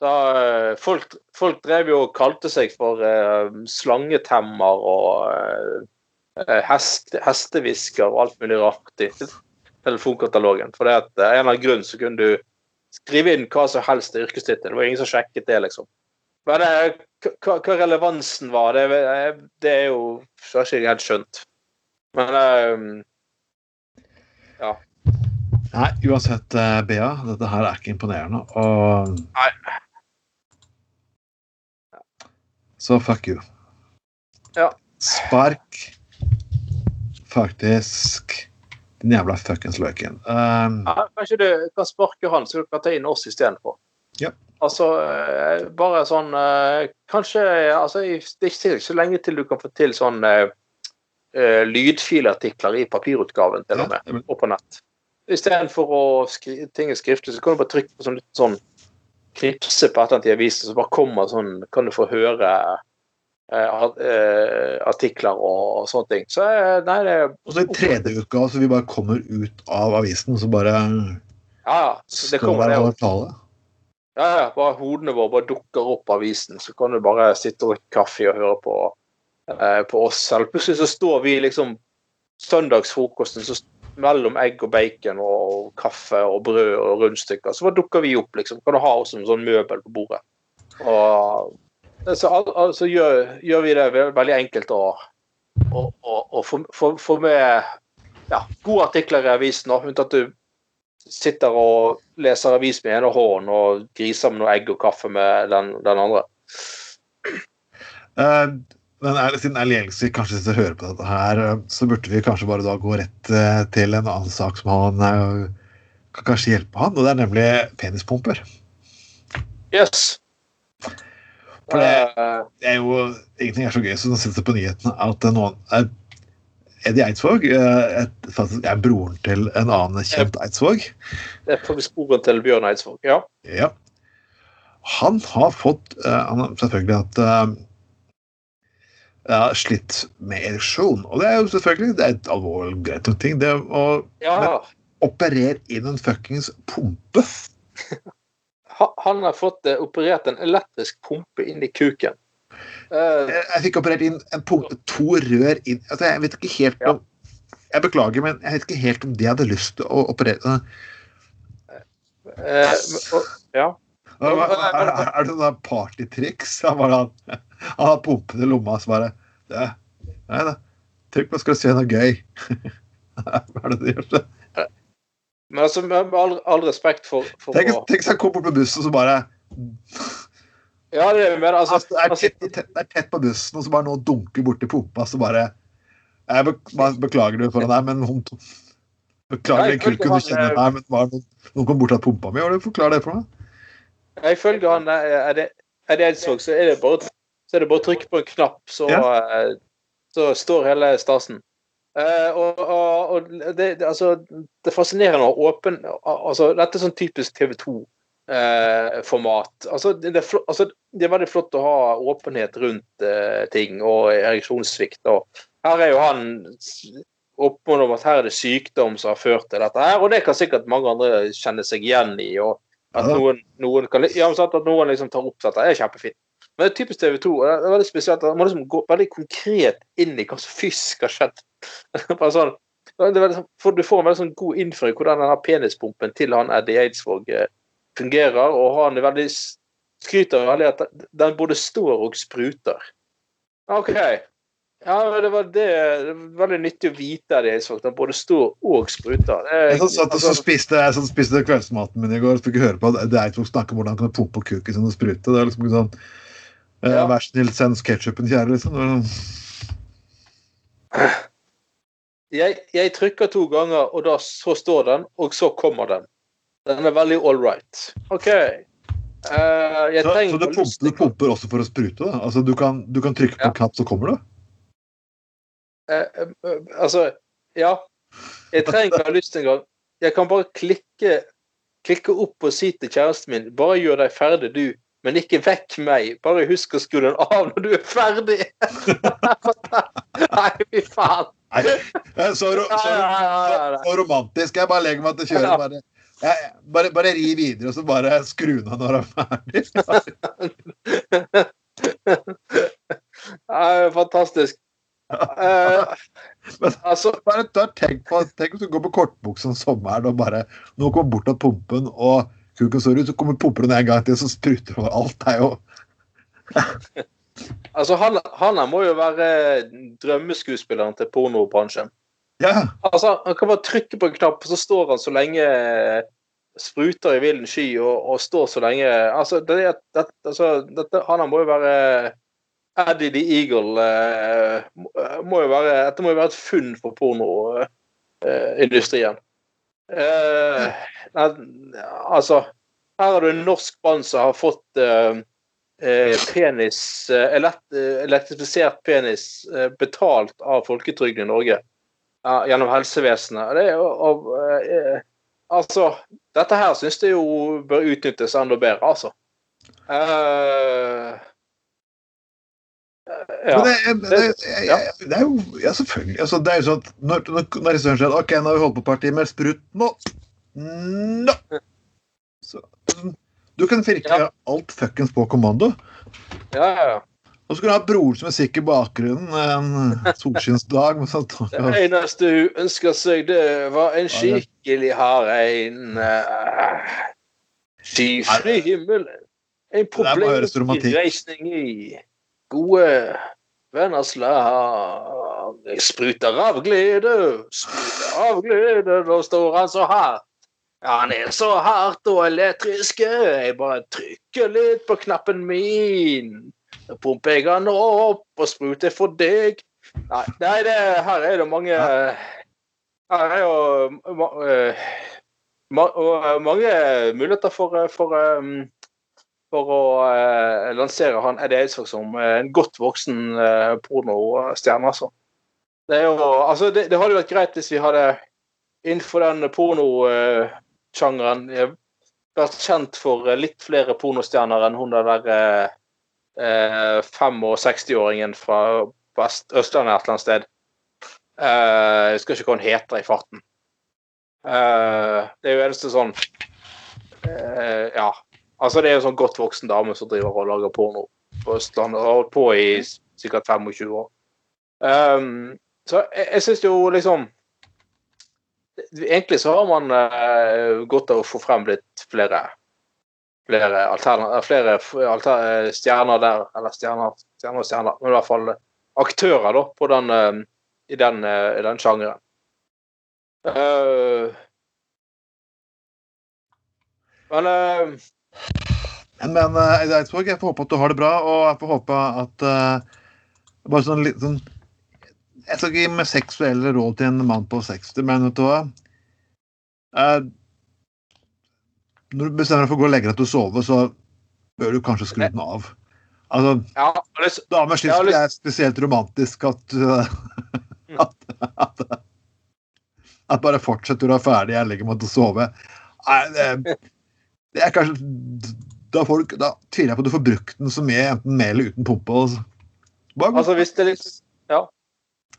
Så eh, folk, folk drev jo og kalte seg for eh, slangetemmer og eh, eh, hest, hestehvisker og alt mulig rart i telefonkatalogen. For det at en eller annen grunn så kunne du skrive inn hva som helst i yrkestittel. Det var ingen som sjekket det, liksom. Men hva, relevansen var, det, det er jo så har ikke jeg helt skjønt. Men ja. Nei, uansett, eh, Bea, dette her er ikke imponerende. Og Nei. Så fuck you. Ja. Spark faktisk den jævla fuckings løken. Um, ja, kanskje du kan sparke han, så du kan ta inn oss istedenfor. Ja. Altså, eh, bare sånn eh, Kanskje altså, Det er ikke så lenge til du kan få til sånn eh, lydfilartikler i papirutgaven, til og med, og på nett. Istedenfor å skri ting er skriftlig, så kan du bare trykke på sånn, litt sånn knipse på et eller annet i avisen, så bare kommer sånn Kan du få høre eh, eh, artikler og, sånne ting. Så eh, nei, det og så i tredje utgave, så vi bare kommer ut av avisen, så bare Ja, så Det kommer, det tale. Ja, ja, bare hodene våre bare dukker opp av avisen, så kan du bare sitte og drikke kaffe og høre på, på oss selv. Plutselig så står vi liksom søndagsfrokosten så mellom egg og bacon og kaffe og brød og rundstykker. Så bare dukker vi opp, liksom. Kan du ha oss som sånn møbel på bordet. Og så, al- al- gjør, gjør vi det veldig enkelt å, få, med ja, gode artikler i avisen, unntatt du sitter og leser avis med ene hånden og griser med noe egg og kaffe med den, den andre. Eh, men er, siden Elgsvik kanskje sitter og hører på dette her, eh, så burde vi kanskje bare da gå rett eh, til en annen sak som han eh, kan kanskje hjelpe han, og det er nemlig penispumper. Yes. For det- Det er jo ingenting er så gøy som å sitte på nyhetene at noen er Eddie Eidsvåg et, faktisk er broren til en annen kjent Eidsvåg. det er faktisk broren til Bjørn Eidsvåg. Ja. Ja. Han har fått Han selvfølgelig at ja, slitt med ereksjon. Og det er jo selvfølgelig det er et alvorlig greit ting. Det å ja. operere inn en fuckings pumpe. Han har fått eh, operert en elektrisk pumpe inn i kuken. Uh, Jeg, jeg fikk operert inn en pumpe, to rør inn altså, Jeg vet ikke helt Ja. om Jeg beklager, men jeg vet ikke helt om de hadde lyst til å operere uh, ja. Er, er, er det sånn partytriks? Han bare han, har pumpen i lomma og så bare det, Nei da. Trykk på skal du se noe gøy. Hva er det du gjør? Men altså, med all, all respekt for, for Tenk, å tenk seg kommer bort på bussen, og så bare Ja, det er mer altså, altså, det, er tett, tett, det er tett på bussen, og så bare noen dunker borti pumpa, så bare Jeg beklager det foran deg, men hun Beklager den kulken du kjenner der, men var noen, noen kom bort til pumpa mi. og du forklart det for meg? Ifølge han eh, er det, er det Eidsvåg, så er det bare så er det bare å trykke på en knapp, så, ja. så står hele stasen. Uh, og og, det, det, altså, det er fascinerende å åpen altså, Dette er sånn typisk TV 2-format. altså, det, det, er altså, det er veldig flott å ha åpenhet rundt uh, ting og ereksjonssvikt. Og her er jo han åpen om at her er det sykdom som har ført til dette her, og det kan sikkert mange andre kjenne seg igjen i. og at noen, noen kan, ja, at noen liksom tar opp dette, er kjempefint. Men det er typisk TV 2. og Det er veldig spesielt. Man må liksom gå veldig konkret inn i hva som fysisk har skjedd. Bare sånn, det veldig, sånn- for Du får en veldig sånn god innføring i hvordan denne penispumpen til han Eddie Eidsvåg eh, fungerer. Og han er veldig skryter veldig at den både står og spruter. OK. Ja, det var det, det var veldig nyttig å vite Eddie Eidsvåg. Den både står og spruter. Er- Jeg satt, og så spiste, jeg spiste kveldsmaten min i går og fikk høre på at Eddie Eidsvåg snakke om hvordan han kan pumpe kuken sin og sprute. Det er liksom ikke sånn Ja. Vær så snill, send ketsjupen, kjære. liksom. Sånn, Jeg, jeg trykker to ganger, og da så står den, og så kommer den. Den er veldig all right. OK. Uh, Så, så du, pumper, du pumper også for å sprute? da? Altså, du kan, du kan trykke på Ja. knapp, så kommer det? Uh, eh, eh, Altså, ja. Jeg trenger ikke ha lyst engang. Jeg kan bare klikke, klikke opp og si til kjæresten min bare gjør deg ferdig, du. Men ikke vekk meg. Bare husk å skru den av når du er ferdig. Nei, fy faen. Nei, så, ro, så, så, romantisk. Jeg bare legger meg til å kjøre. Bare, bare, bare ri videre, og så bare skru ned når du er ferdig. Nei, fantastisk. Eh, Men- altså, Bare ta, tenk, på, tenk om du går på kortbukse om sommeren og bare Nå kommer bort av pumpen, og kuken står ut, så kommer pumper den en gang til, så spruter hun alt. Det er jo altså han, han her må jo være drømmeskuespilleren til pornobransjen. Ja. Altså, Han kan bare trykke på en knapp, og så står han så lenge spruter i villen sky og, og står så lenge Altså, det, det, altså dette, han må jo være Eddie the Eagle eh, må jo være, Dette må jo være et funn for pornoindustrien. Eh, nei, altså Her har du en norsk mann som har fått eh, penis elekt, Elektrifisert penis betalt av folketrygden i Norge gjennom helsevesenet. Det er eh, Altså, dette her syns jeg jo bør utnyttes enda bedre, altså. Eh, ja. Det, det, det, det er jo Ja, selvfølgelig. Altså, det er jo sånn at når, når, når regissøren sier OK, nå har vi holdt på et par timer, sprut nå. Nå! Så, du kan virkelig Ja. gjøre alt fuckings på kommando. ja, ja, ja. Og så kan du ha bror som er sikker i bakgrunnen en solskinnsdag. sånn Det eneste hun ønsker seg, det var en skikkelig hard en. eh, Skyfri himmel. En problemreisning i gode venners lag. Jeg spruter av glede, spruter av glede. da står han så hardt. Ja, han er så hardt og elektrisk. Jeg bare trykker litt på knappen min. Så pumper jeg han opp og spruter for deg. Nei, nei det, her er det mange Her er jo ma, eh, ma, eh, mange muligheter for, eh, for, eh, for å eh, lansere han Eddie Eidsvåg som eh, en godt voksen eh, pornostjerne, altså. Det, jo, altså det, det hadde vært greit hvis vi hadde innenfor den pornosjangeren eh, vært kjent for eh, litt flere pornostjerner enn hun der eh, eh, 65-åringen fra Vest Østlandet et eller annet sted. Eh, jeg husker ikke hva hun heter i farten. Eh, det er jo eneste sånn eh, Ja. Altså, det er jo sånn godt voksen dame som driver og lager porno på Østlandet. Har holdt på i sikkert 25 år. Um, så jeg, jeg syns jo liksom Egentlig så har man uh, godt av å få frem litt flere flere, alterna- flere alter, stjerner der. Eller stjerner, stjerner og stjerner, men i hvert fall aktører da, på den, uh, i den, uh, i den sjangeren. Eh, men eh, Men uh, Eidsvåg, jeg får håpe at du har det bra, og jeg får håpe at uh, Bare sånn sånn Jeg skal ikke gi meg seksuelle råd til en mann på 60, men vet du hva Uh, Når du bestemmer deg for å gå og legge deg til å sove, så bør du kanskje skru den av. Altså, ja, Damer syns det er spesielt romantisk at, uh, at, at, at bare fortsett til du er ferdig, jeg legger meg til å sove. Nei, det, det er kanskje da, folk, da tviler jeg på at du får brukt den så mye, enten med eller uten pumpe. Altså. Altså hvis det liksom Ja.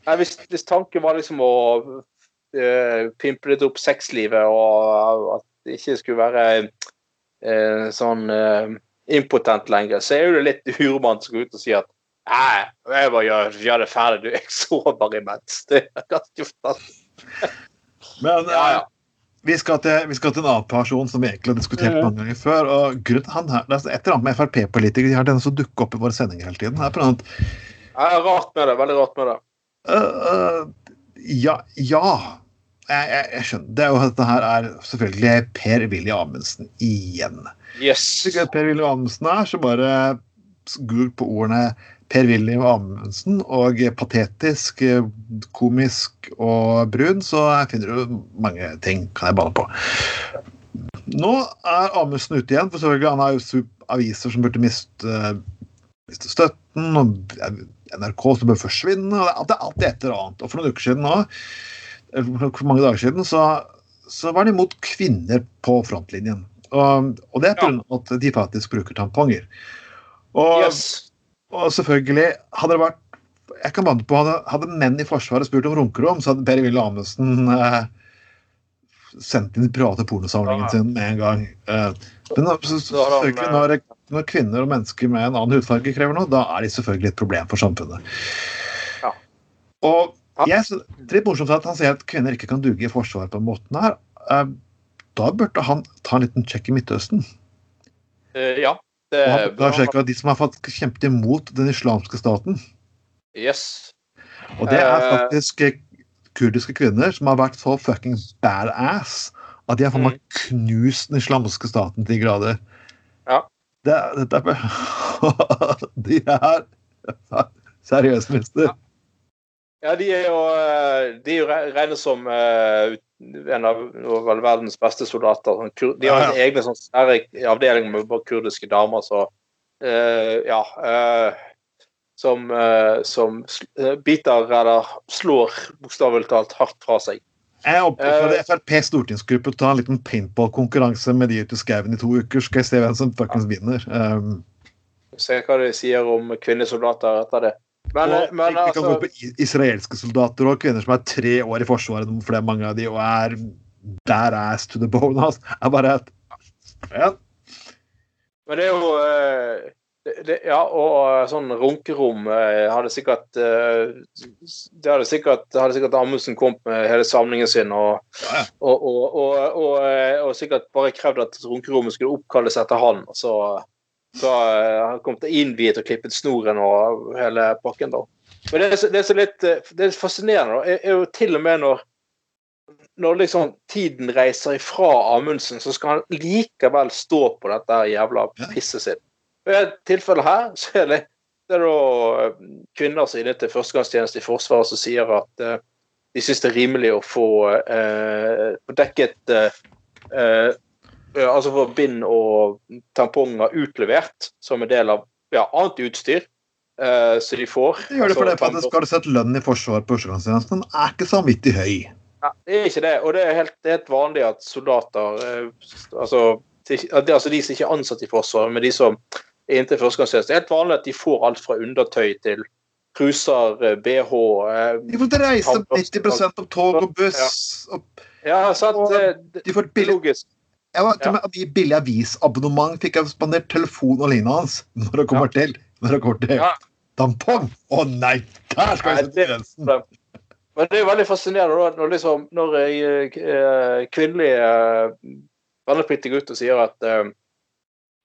Nei, hvis, hvis tanken var liksom å eh, pimpe litt opp sexlivet, og at det ikke skulle være eh, sånn eh, impotent lenger, så er det litt uromantisk å gå ut og si at Nei, jeg bare gjør, gjør det ferdig, du. Jeg sover imens. Det er ganske fantastisk. men Ja, ja. Vi, skal til, vi skal til en annen person som vi egentlig har diskutert mange ganger før. og grunnen til han her, Det er et eller annet med Frp-politikere de har denne som dukker opp i våre sendinger hele tiden. Det er annet. Ja, rart med det. Veldig rart med det. Uh, uh, ja. ja. Jeg, jeg, jeg skjønner. Det er jo, dette her er selvfølgelig Per-Willy Amundsen igjen. Yes. Per-Willy Amundsen er, så bare google på ordene Per-Willy Amundsen og patetisk, eh, komisk og brun, så finner du mange ting kan jeg bane på. Nå er Amundsen ute igjen, for selvfølgelig han har jo aviser som burde miste, miste støtten, og NRK som bør forsvinne, og det er alltid et eller annet. Og for noen uker siden nå, for mange dager siden, så, så var det imot kvinner på frontlinjen. Og, og det er pga. at de faktisk bruker tamponger. Og, yes. Og selvfølgelig, hadde det vært jeg kan banne på, hadde, hadde menn i Forsvaret spurt om runkerom, så hadde Per-Willy Amundsen eh, sendt inn private pornosamlingen Ja. sin med en gang. Eh, Men så- selvfølgelig, når, når kvinner og mennesker med en annen hudfarge krever noe, da er de selvfølgelig et problem for samfunnet. Ja. Og jeg, synes- det er morsomt at han sier at kvinner ikke kan duge i Forsvaret på den måten her. Eh, Da burde han ta en liten sjekk i Midtøsten. Eh, ja. Det, sjekke at de som har fått kjempet imot den islamske staten. yes. Og det er Eh. faktisk kurdiske kvinner som har vært så fucking badass at de har mm. knust den islamske staten til de grader. Ja. Det, er- dette er De er seriøst, mister. Ja. Ja, de er jo, eh, de er jo re- regnet som eh, en av verdens beste soldater. Sånn De har Ja, en egen sånn avdeling med bare kurdiske damer, så uh, Ja. uh, som, uh, som biter eller slår bokstavelig talt hardt fra seg. Jeg oppfordrer. FrPs stortingsgruppe til å ta en liten paintballkonkurranse med de ute i skauen i to uker, skal jeg se hvem som fuckings vinner. Um, Se hva de sier om kvinnesoldater etter det. Men, og eh, men vi kan gå altså på israelske soldater og kvinner som er tre år i Forsvaret, for det er mange av de, og er badass to the bone. Altså. Er bare et, ja. Men det er jo eh, det, det, Ja, og sånn runkerom eh, hadde sikkert eh, Det hadde sikkert, hadde sikkert Amundsen kommet med hele samlingen sin og, Ja, og, og, og, eh, sikkert bare krevd at runkerommet skulle oppkalles etter han. så så eh, han kom til å innviet og klippet snoren og hele pakken, da. Men det er, så, det er så litt eh, det er fascinerende, da, er, jo til og med når når liksom tiden reiser ifra Amundsen, så skal han likevel stå på dette jævla pisset sitt. Og I et tilfelle her så er det, det er da eh, kvinner som er inne til førstegangstjeneste i Forsvaret som sier at uh, de syns det er rimelig å få uh, dekket eh, Altså få bind og tamponger utlevert som en del av ja, annet utstyr Uh, så de får. Det gjør det for det, Altså, for det skal du sett lønnen i Forsvaret på førstegangstjenesten er ikke så vanvittig høy. Ja, det er ikke det. Og det er helt, det er helt vanlig at soldater uh, altså, de, altså de som ikke er ansatt i Forsvaret, men de som er inntil førstegangstjeneste, det er helt vanlig at de får alt fra undertøy til truser, eh, bh eh, De får reise 90% på tog og buss. Og Ja, sant. Og Det, det, de får billig, logisk. Jeg var, til og med billig avisabonnement fikk jeg spandert telefon og lignende hans når det kommer til når det kommer til Ja. tampong. Å nei, der skal vi sette det- grensen! Men det er jo veldig fascinerende når, liksom, når eh, kvinnelige eh, vernepliktige gutter sier at uh,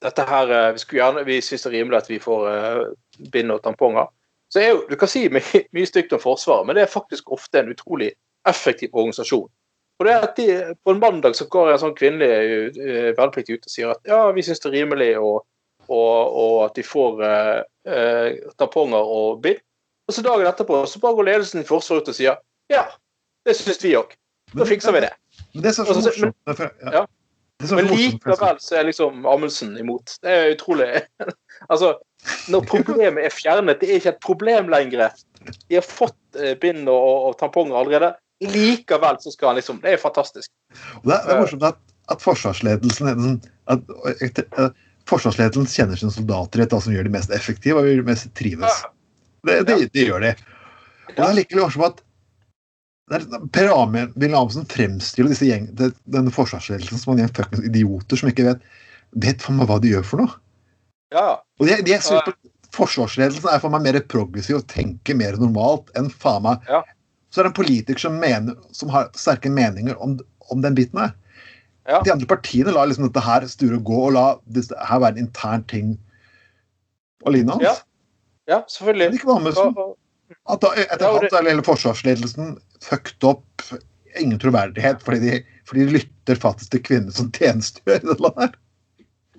dette her uh, Vi gjerne, vi syns det er rimelig at vi får uh, bind og tamponger. Så er jo, Du kan si mye, mye stygt om Forsvaret, men det er faktisk ofte en utrolig effektiv organisasjon. Og det er at de, På en mandag så går en sånn kvinnelig eh, vernepliktig ut og sier at ja, vi syns det er rimelig, og, og, og at de får eh, eh, tamponger og bind. Og så dagen etterpå så bare går ledelsen i Forsvaret ut og sier ja, det syns vi òg. Da fikser vi det. Men det som er så morsomt men, ja. Men likevel så er liksom Amundsen imot. Det er utrolig Altså, når problemet er fjernet, det er ikke et problem lenger. De har fått eh, bind og, og tamponger allerede. Likevel så skal han liksom Det er fantastisk. Og det er, er morsomt at, at forsvarsledelsen at, at, at, Forsvarsledelsen kjenner sine soldater etter hva som gjør de mest effektive og gjør de mest trives. Det, det, det gjør de. Og det er likevel morsomt at er, Per Amund Amundsen fremstiller disse gjeng, denne forsvarsledelsen som en gjeng fuckings idioter som ikke vet vet for meg hva de gjør for noe. Ja. Og de, de er super, Forsvarsledelsen er for meg mer progressiv og tenker mer normalt enn faen meg Ja. Så er det en politiker som, mener, som har sterke meninger om, om den biten her. Ja. De andre partiene lar liksom dette her sture gå, og la dette her være en intern ting og lignende hans. Ja. ja, Men selvfølgelig. ikke Amundsen. At da, etter Ja, er hele forsvarsledelsen fucked opp. Ingen troverdighet, fordi de, fordi de lytter faktisk til kvinner som tjenestegjør i dette landet. her.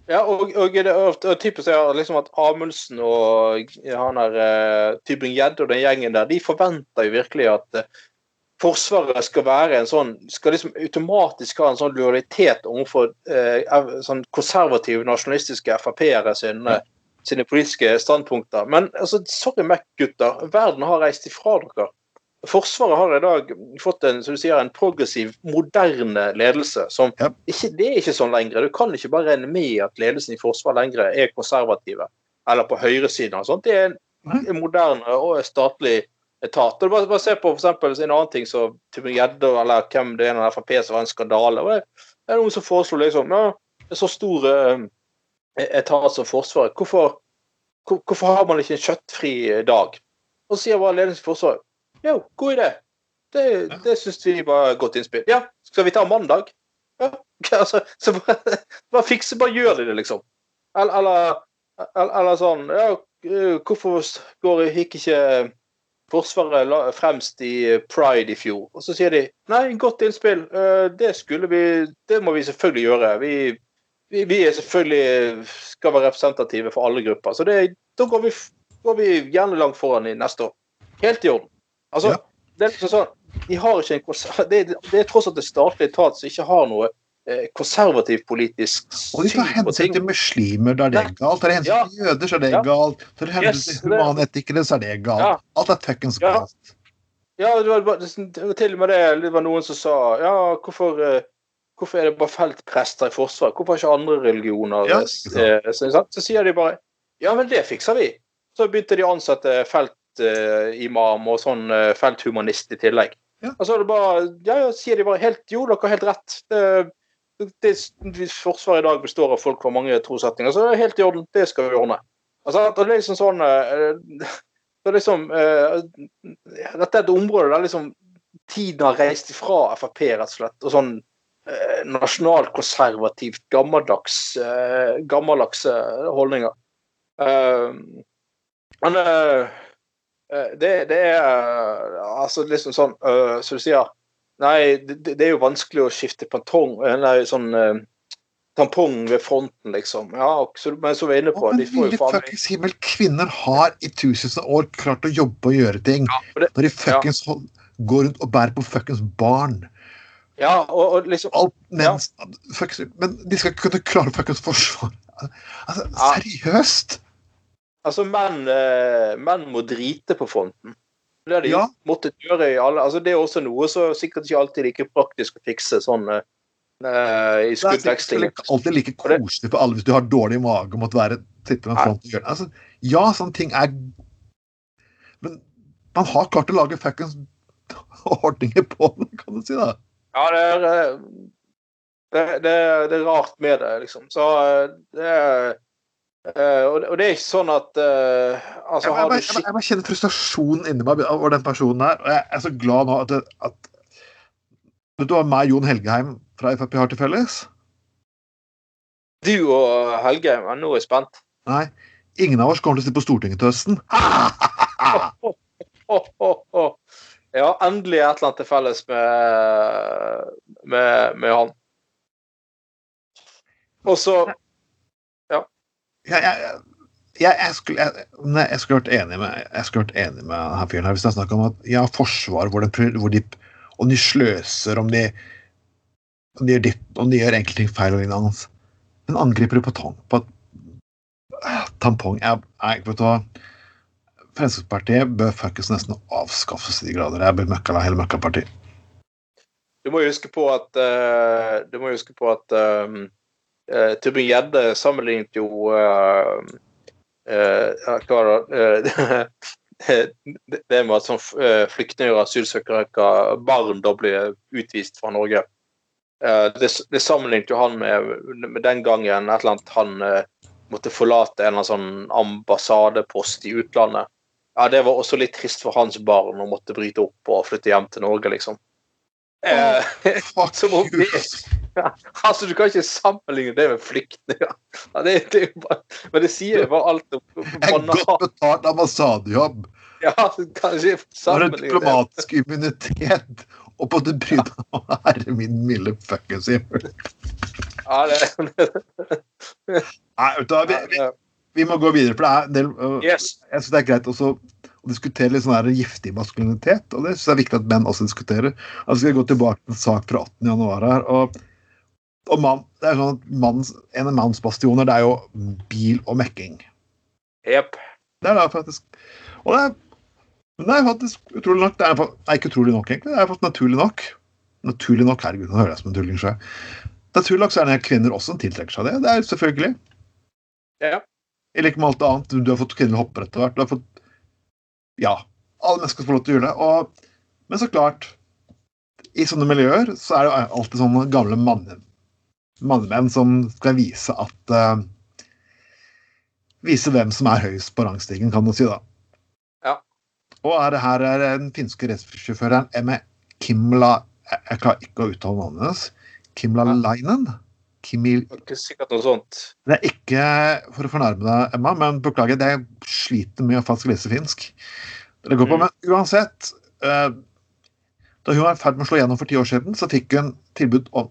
Ja, og, og, det, og, typisk er liksom at Amundsen og han der uh, Tybring-Gjedde og den gjengen der, de forventer jo virkelig at eh, Forsvaret skal være en sånn skal liksom automatisk ha en sånn lojalitet overfor eh, sånn konservative, nasjonalistiske Frp-ere sine, sine politiske standpunkter. Men altså, sorry Mac, gutter. Verden har reist ifra dere. Forsvaret har i dag fått en, sier, en progressiv, moderne ledelse. som Ja. ikke, Det er ikke sånn lenger. Du kan ikke bare regne med at ledelsen i Forsvaret lenger er konservative eller på høyresiden. og sånt. Det er en, en moderne og statlig etat. Og bare, bare se på for eksempel, en annen ting som Tybring-Gjedde eller hvem det er av Frp som var en skandale. og det er noen som foreslo liksom ja, en så stor uh, etat som Forsvaret, hvorfor, hvor- hvorfor har man ikke en kjøttfri dag? Og så sier bare ledelsen i Forsvaret jo, god idé. Det, det syns vi var et godt innspill. Ja, skal vi ta mandag? Ja, altså, så bare, bare fikse, bare gjør de det, liksom. Eller, eller, eller, sånn ja, eh, Hvorfor går, gikk ikke Forsvaret fremst i Pride i fjor? Og så sier de nei, godt innspill. eh, Det skulle vi Det må vi selvfølgelig gjøre. Vi, vi, vi er selvfølgelig skal være representative for alle grupper. Så det, da går vi, går vi gjerne langt foran i neste år. Helt i orden. Altså, Ja. det er liksom sånn de har ikke en konser- det, er- det er tross alt en statlig etat som ikke har noe eh, konservativ politisk Og de tar hensyn til muslimer, da er det galt. Tar de hensyn Ja. til jøder, så er det Ja. galt. Tar de hensyn Yes, til humanetikere, så er det galt. Alt er fuckings Ja. galt. Ja, det var, det til og med det det var noen som sa ja, hvorfor, eh, hvorfor er det bare feltprester i Forsvaret? Hvorfor har ikke andre religioner Ja, eh, eh, så, så sier de bare ja, men det fikser vi. Så begynte de å ansette feltimam og sånn eh, felthumanist i tillegg. Ja. Og så er det bare ja, ja, sier de bare helt jo, dere har helt rett. Det, det, Forsvaret i dag består av folk fra mange trosretninger, så det er helt i orden. Det skal vi ordne. Altså, det er liksom sånn eh, det er liksom eh, Dette er et område der liksom tiden har reist ifra Frp, rett og slett. Og sånn eh, nasjonalkonservativt, gammeldags, eh, gammeldagse holdninger. Eh, men eh, eh, det, det er eh, altså liksom sånn eh, Som du sier Nei, det, det er jo vanskelig å skifte pantong, eh, nei, sånn eh, tampong ved fronten, liksom. Ja, så, men som vi er inne på, Å, men de får jo faen fuckings himmel, kvinner har i tusenvis av år klart å jobbe og gjøre ting. Ja, det- Når de fuckings ja. går rundt og bærer på fuckings barn. Ja, og, og liksom Alt mens fuckings, Men de skal kunne klare fuckings forsvare Altså, Ja. seriøst? Altså, menn, eh, menn må drite på fronten. Det har de Ja. måttet gjøre i alle altså Det er også noe som sikkert ikke alltid er like praktisk å fikse sånn eh, i Det er skuddveksling. alltid like koselig for alle hvis du har dårlig mage og måtte være sitte med fronten i hjørnet. Altså, ja, sånne ting er Men man har klart å lage fuckings ordninger på den, kan du si. da. Ja, det er, det, det, det er rart med det, liksom. Så det er og det- og det er ikke sånn at uh, Altså, Jeg, jeg, jeg, jeg bare kjenner frustrasjonen inni meg over den personen her. Og jeg er så glad nå at, at Vet du hva meg og Jon Helgeheim fra Frp har til felles? Du og Helgeheim men nå er jeg spent. Nei. Ingen av oss kommer til å sitte på Stortinget til høsten. oh, oh, oh, Ja, endelig et eller annet til felles med, med, med han. Og så jeg, jeg, jeg, skulle, jeg, jeg skulle vært enig med han fyren her hvis det er snakk om at ja, forsvar hvor, de, hvor de om de sløser, om de om de gjør om gjør enkelte ting feil og lignende. Men angriper du på, tang, på ah, tampong jeg, jeg, vet du Fremskrittspartiet bør fuckings nesten avskaffes i de grader. Jeg blir møkka hele møkkapartiet. Du må huske på at uh, Du må huske på at um, uh, Tybring-Gjedde sammenlignet jo uh, uh, Hva da, det uh, det med at sånn uh, flyktninger og asylsøkere kan barn da blir utvist fra Norge. Uh, det, det sammenlignet jo han med, med den gangen et eller annet han måtte forlate en eller annen sånn ambassadepost i utlandet. Ja, Det var også litt trist for hans barn å måtte bryte opp og flytte hjem til Norge, liksom. Oh, Fuck you. Det- altså, Du kan ikke sammenligne det med flyktninger. Ja, det, det men det sier jo bare alt om En godt betalt ambassadejobb. Ja, kanskje sammenligne det. diplomatisk immunitet. Og på det brydde å være min milde fuckings himmel. Ja, det, Nei, du hva, vi, vi, vi må gå videre, for det er en del uh, Yes. Jeg syns det er greit også å diskutere litt sånn her giftig maskulinitet, og det synes jeg er viktig at menn også diskuterer. Altså skal jeg gå tilbake til en sak fra 18. januar her, og, og mann, det er sånn at mannens, en av mannsbastioner, det er jo bil og mekking. Jepp. Det er da faktisk. Og det er, det er faktisk utrolig nok. Det er, nei, ikke utrolig nok, egentlig. Det er faktisk naturlig nok. Naturlig nok, herregud, nå hører jeg som en tulling sjøl. Naturlig nok så er det kvinner også som tiltrekker seg det. Det er selvfølgelig. Ja. I like med alt annet. Du har fått kvinnelige hoppere etter hvert. Du har fått Ja. alle mennesker skal få lov til å gjøre det. Og, men så klart, i sånne miljøer så er det alltid sånne gamle manne, mannemenn som skal vise at uh, Vise hvem som er høyest på rangstigen, kan du si, da. Ja. Og er det her er den finske racersjåføren Emme Kimla Jeg jeg klarer ikke å uttale navnet hennes. Kimla Ja. Lainen? Kimil... Ikke sikkert noe sånt. Det er ikke for å fornærme deg, Emma, men beklager, jeg sliter med å faktisk lese finsk. Det går på, Mm. Men uansett uh, Da hun var i ferd med å slå gjennom for ti år siden, så fikk hun tilbud om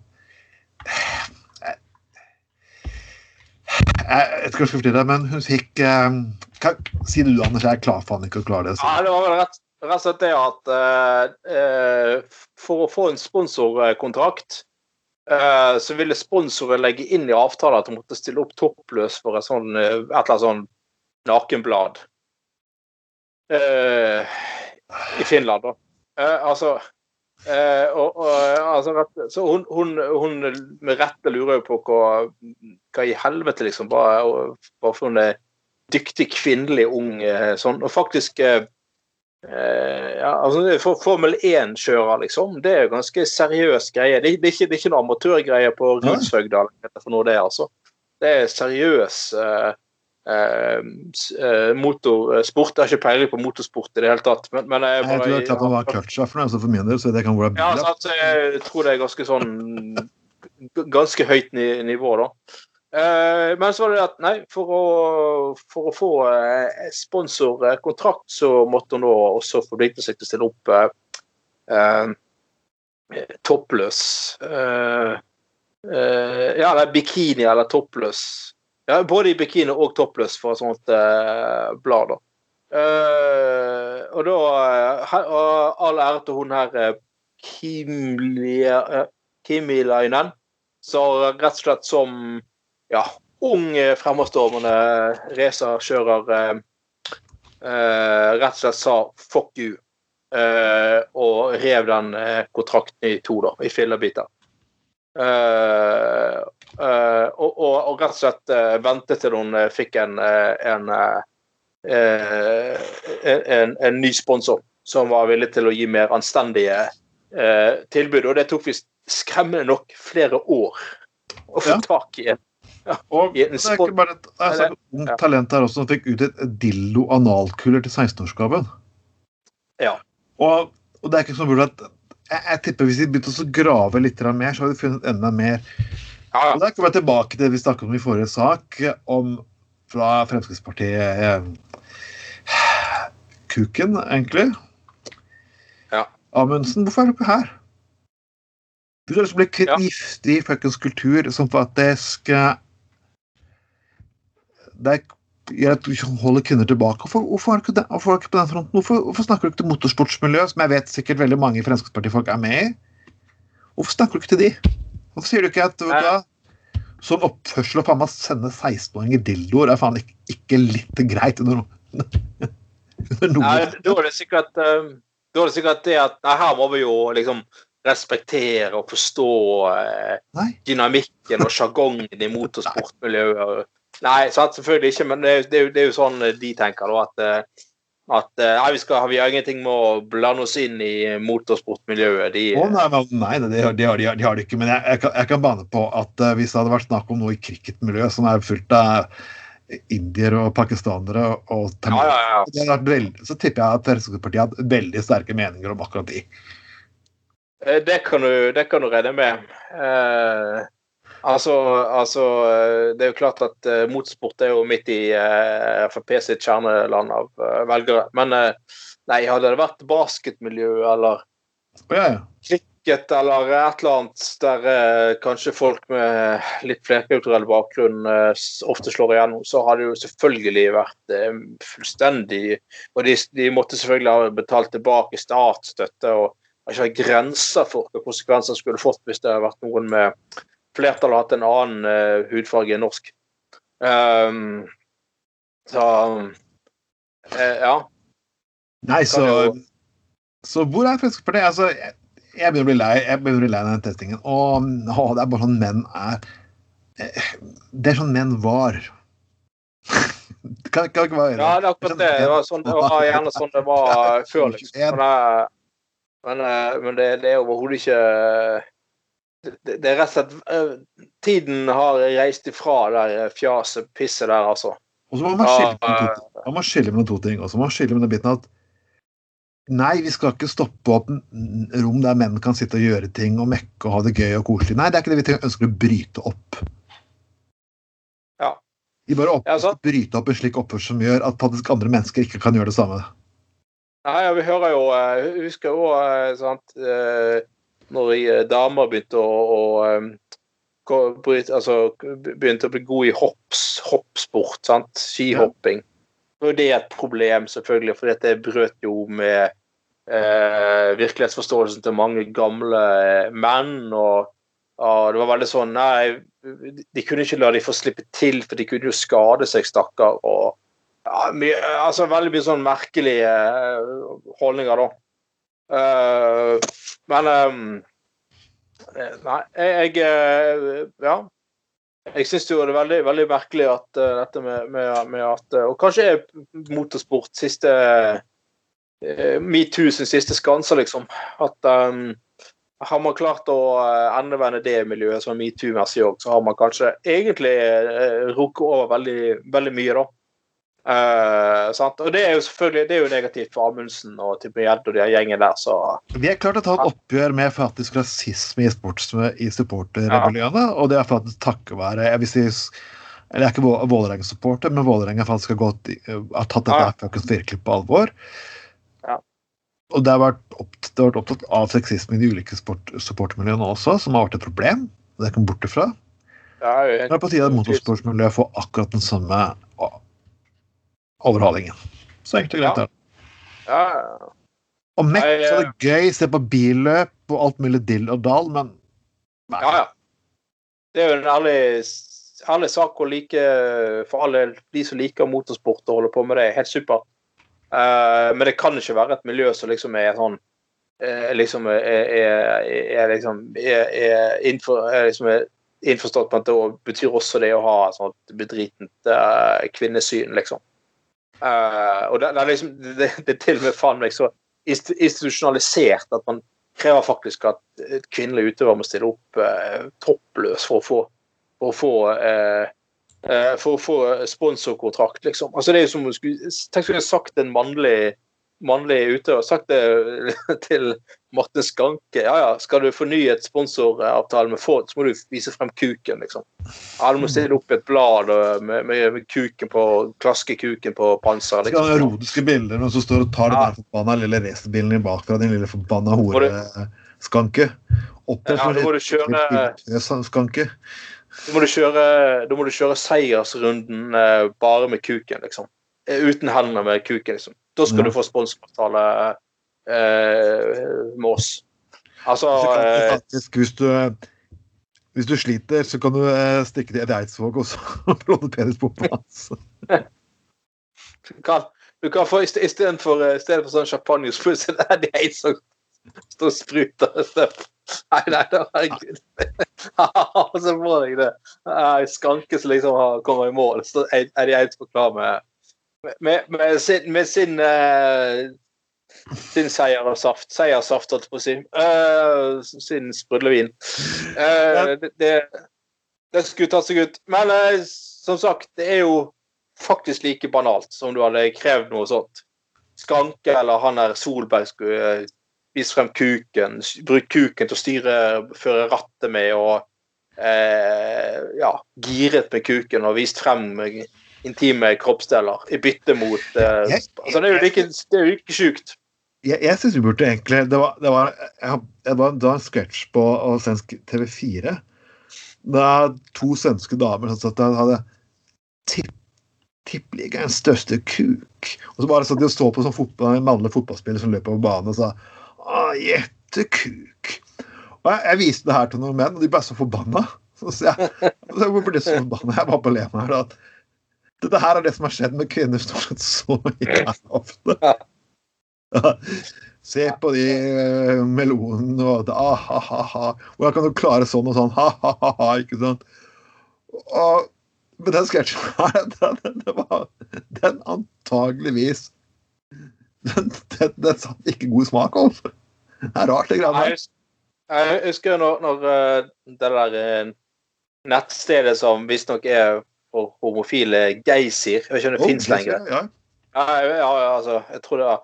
Jeg vet ikke hva jeg skal fortelle deg, men hun fikk eh, kan, Si det du, Anders. Jeg er klar for faen ikke å klare det. Ja, det var vel rett, rett og slett det at eh, eh, for å få en sponsorkontrakt, eh, så ville sponsoren legge inn i avtalen at hun måtte stille opp toppløs for et, sånn, eh, et eller annet sånn nakenblad. Eh, I Finland, da. Eh, altså eh, og, og, altså, Så hun, hun, hun med rette lurer jo på hva, hva i helvete, liksom. Bare, bare for er dyktig kvinnelig ung eh, sånn. Og faktisk eh, eh, ja, altså for Formel 1-kjører, liksom. Det er jo ganske seriøs greie. Det, det, er ikke, det er ikke noe amatørgreie på Nei. Rudshøgda eller det er det, altså. Det er seriøs eh, eh, eh, motorsport. Jeg har ikke peiling på motorsport i det hele tatt. Men, men jeg, Jeg tror det er klart ja, for så for min del så det kan være ja, bil. sant, jeg tror det er ganske sånn Ganske høyt nivå, da. Eh, men så var det at nei, for å, for å få eh, sponsorkontrakt, så måtte hun da også forplikte seg til å stille opp eh, eh, toppløs. Eh, eh, ja, det er bikini eller toppløs. Ja, både i bikini og toppløs for et sånt eh, blad. da. Eh, og da eh, he- og All ære til hun her Kimi Lainen, eh, som rett og slett som ja, ung, eh, fremadstormende racerkjører eh, eh, rett og slett sa 'fuck you' eh, og rev den eh, kontrakten i to, da, i fillebiter. Eh, eh, og, og, og rett og slett vente ventet til hun eh, fikk en, eh, en, eh, eh, en, en ny sponsor som var villig til å gi mer anstendige eh, tilbud. Og det tok visst skremmende nok flere år å få Ja. tak i. en. Og I det er ikke bare et, altså, et ungt Ja. talent der også som fikk ut et dillo analkuler til 16-årsgaven. Ja. Og, og det er ikke sånn at jeg, jeg tipper Hvis de begynte å grave litt mer, så hadde de funnet enda mer. Ja, Og Da kommer jeg tilbake til det vi snakket om i forrige sak, om fra Fremskrittspartiet eh, Kuken, egentlig. Ja. Amundsen, hvorfor er du her? Du har liksom bli Ja. giftig fuckings kultur som faktisk eh, Det holder kvinner tilbake. Hvorfor, hvorfor, er ikke hvorfor er du ikke på den fronten? Hvorfor, hvorfor snakker du ikke til motorsportsmiljøet, som jeg vet sikkert veldig mange Fremskrittspartifolk er med i? Hvorfor snakker du ikke til de? Hvorfor sier du ikke at vet du hva, sånn oppførsel og faen meg sende 16-åringer dildoer er faen ikke, ikke litt greit under, under noe? Nei, da er det sikkert eh, Da er det sikkert det at nei, her må vi jo liksom respektere og forstå eh, dynamikken og sjargongen i motorsportmiljøet. Nei, sant, selvfølgelig ikke, men det, det, det er jo sånn de tenker, da. At, eh, at eh, nei, vi, skal, vi har ingenting med å blande oss inn i motorsportmiljøet. De, oh, nei, nei, nei, det, har- det, har, de, har- de har det ikke. Men jeg, jeg, kan, jeg kan bane på at uh, hvis det hadde vært snakk om noe i cricketmiljøet som er fullt av indiere og pakistanere og ja, ja, ja. Veld- Så tipper jeg at Fremskrittspartiet hadde veldig sterke meninger om akkurat de. Eh, Det kan du, det kan du regne med. Eh, altså, altså eh, Det er jo klart at uh, motorsport er jo midt i uh, Frp sitt kjerneland av uh, velgere. Men uh, nei, hadde det vært basketmiljø eller ja. cricket eller et eller annet der eh, kanskje folk med litt flerkulturell bakgrunn eh, ofte slår igjennom, så hadde det jo selvfølgelig vært eh, fullstendig Og de, de måtte selvfølgelig ha betalt tilbake statsstøtte. og ikke vært grenser for hva konsekvenser skulle fått hvis det hadde vært noen med flertallet hatt en annen uh, hudfarge enn norsk. Um, så eh, ja. Nei, så, jo- så hvor er Fremskrittspartiet? Altså, jeg, jeg begynner å bli lei jeg begynner å bli lei av den testingen. Og å, det er bare sånn menn er eh, Det er sånn menn var. Det kan, kan ikke være Ja, det er akkurat det. Det var, sånn, det var gjerne sånn det var før, liksom. Men, men, men det, det er overhodet ikke det, det er rett og slett eh, Tiden har reist ifra det fjaset, pisset der, altså. Og så må man skille mellom to, skille mellom to ting. Og så må man skille mellom biten at Nei, vi skal ikke stoppe opp rom der menn kan sitte og gjøre ting og mekke og ha det gøy og koselig. Nei, det er ikke det vi ønsker å bryte opp. Ja. Vi bare opp, Ja, bryte opp en slik oppførsel som gjør at faktisk andre mennesker ikke kan gjøre det samme. Nei, ja, vi hører jo eh, Jeg husker jo eh, sant eh, Når eh, damer begynte å, å eh, altså, begynte å bli gode i hopps, hoppsport, sant? skihopping. Så er det et problem, selvfølgelig, for dette brøt jo med eh, virkelighetsforståelsen til mange gamle eh, menn. og og det var veldig sånn Nei, de kunne ikke la de få slippe til, for de kunne jo skade seg, stakkar. Og ja, mye, altså veldig mye sånn merkelige holdninger, da. Eh, men um, Nei, jeg jeg Ja. Jeg syns jo det er veldig, veldig merkelig at uh, dette med, med, med at eh, Og kanskje er motorsport siste uh, Metoo sin siste skanse, liksom. At um, har man klart å eh, endevende det miljøet som metoo-messig òg, så har man kanskje egentlig uh, rukket over veldig, veldig mye, da. Sant? Og det er jo selvfølgelig det er jo negativt for Amundsen og Tybring-Gjedde og de gjengen der, så Vi har klart å ta et oppgjør med faktisk rasisme i sports i supportermiljøene, og det er faktisk takket være jeg vil si, Jeg er ikke Vå- Vålerenga-supporter, men Vålerenga faktisk har, gått, har tatt dette Ja. faktisk virkelig på alvor. Ja. Og det har vært, opp, det har vært opptatt av sexisme i de ulike sport, supportermiljøene også, som har vært et problem. Det er ikke borte fra. det er på tide at motorsportsmiljøet får akkurat den samme overhalingen. Så enkelt og greit Ja. er det. ja, Og mekk, så er det er gøy, se på billøp og alt mulig dill og dall, men nei. ja, ja. Det er jo en ærlig, ærlig sak å like for alle de som liker motorsport og holder på med det. Helt supert. Uh, men det kan ikke være et miljø som liksom er sånn eh, liksom er, er, er liksom er, er, innfor, er liksom innforstått med at det betyr også det å ha et sånt bedritent uh, kvinnesyn, liksom. Eh, og det, det er liksom det, det er til og med faen meg så institusjonalisert at man krever faktisk at et kvinnelig utøver må stille opp uh, toppløs for å få for å få uh, for å få sponsorkontrakt, liksom. Altså Det er jo som om du skulle sagt en mannlig mannlig ute og sagt det til Martin Skanke. Ja, ja, skal du fornye et sponsoravtale med Ford, så må du vise frem kuken, liksom. Ja, du må stille opp et blad med, med, med kuken på klaske kuken på panseret. Skal ha Liksom. erotiske bilder men så står og tar den Ja. der forbanna lille racerbilen i bakfra, din lille forbanna hore, Skanke. Ja, må du kjøre skanke. Da må du kjøre, da må du kjøre seiersrunden eh, bare med kuken, liksom. Eh, uten hendene med kuken, liksom. Da skal Ja. du få sponsoravtale eh, med oss. Altså du eh, faktisk, hvis du hvis du sliter, så kan du eh, stikke til Eddie Eidsvåg og så låne penis på plass. du kan, du kan få istedenfor for sånn champagnejus, så er det en som står og spruter støv. Nei, nei, herregud. Og så får jeg det. Ei skanke som liksom kommer i mål, så er det de Eidsvåg klar med med, med sin, med sin, uh, sin seier og saft. Seiersaft, holdt jeg på å si. Uh, sin sprudlevin. Uh, det, det, det skulle tatt seg ut. Men eh, som sagt, det er jo faktisk like banalt som du hadde krevd noe sånt. Skanke eller han der Solberg skulle eh, vise frem kuken, bruke kuken til å styre, føre rattet med og eh, ja, giret med kuken og vist frem intime kroppsdeler i bytte mot uh, Jeg- altså, Det er jo like, det er jo ikke sjukt. Jeg, jeg syns vi burde egentlig Det var, det var, jeg, det var, det var en sketsj på svensk TV4. Da to svenske damer satt der og hadde tipp, tippligaens største kuk. Og så bare satt de og så på sånn fotball, en mannlig fotballspiller som løp over banen og sa jette jettekuk. Og jeg, jeg viste det her til noen menn, og de ble så forbanna. Så så jeg, så jeg ble så forbanna. Jeg var på le her at dette her er det som har skjedd med kvinner stort sett så jævla ofte. Ja. Se på de eh, melonene og ah, ha, ha, ha. Hvordan kan du klare sånn og sånn? Ha, ha, ha, ha, ikke sant? Og Men den sketsjen her, den, den, den var Den antageligvis Den, den, den satt ikke god smak om. Det er rart, det greiene der. jeg husker når, når eh, det der eh, nettstedet som visstnok er for homofile, Geysir Jeg vet ikke om det oh, fins lenger. Ja. Ja, ja, altså, jeg tror det var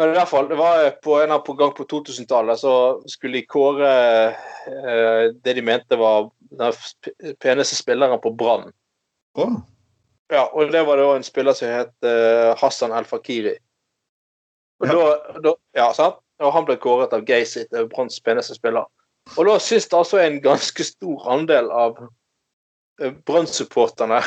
Men i hvert fall, det var på en av på gang på 2000-tallet, så skulle de kåre eh, det de mente var den peneste spilleren på Brann. Oh. Ja, og det var da en spiller som het eh, Hassan El Fakiri. Og Ja. da, da, ja, sant? Og han ble kåret av Geysir til Branns peneste spiller. Og da syns altså en ganske stor andel av Brann-supporterne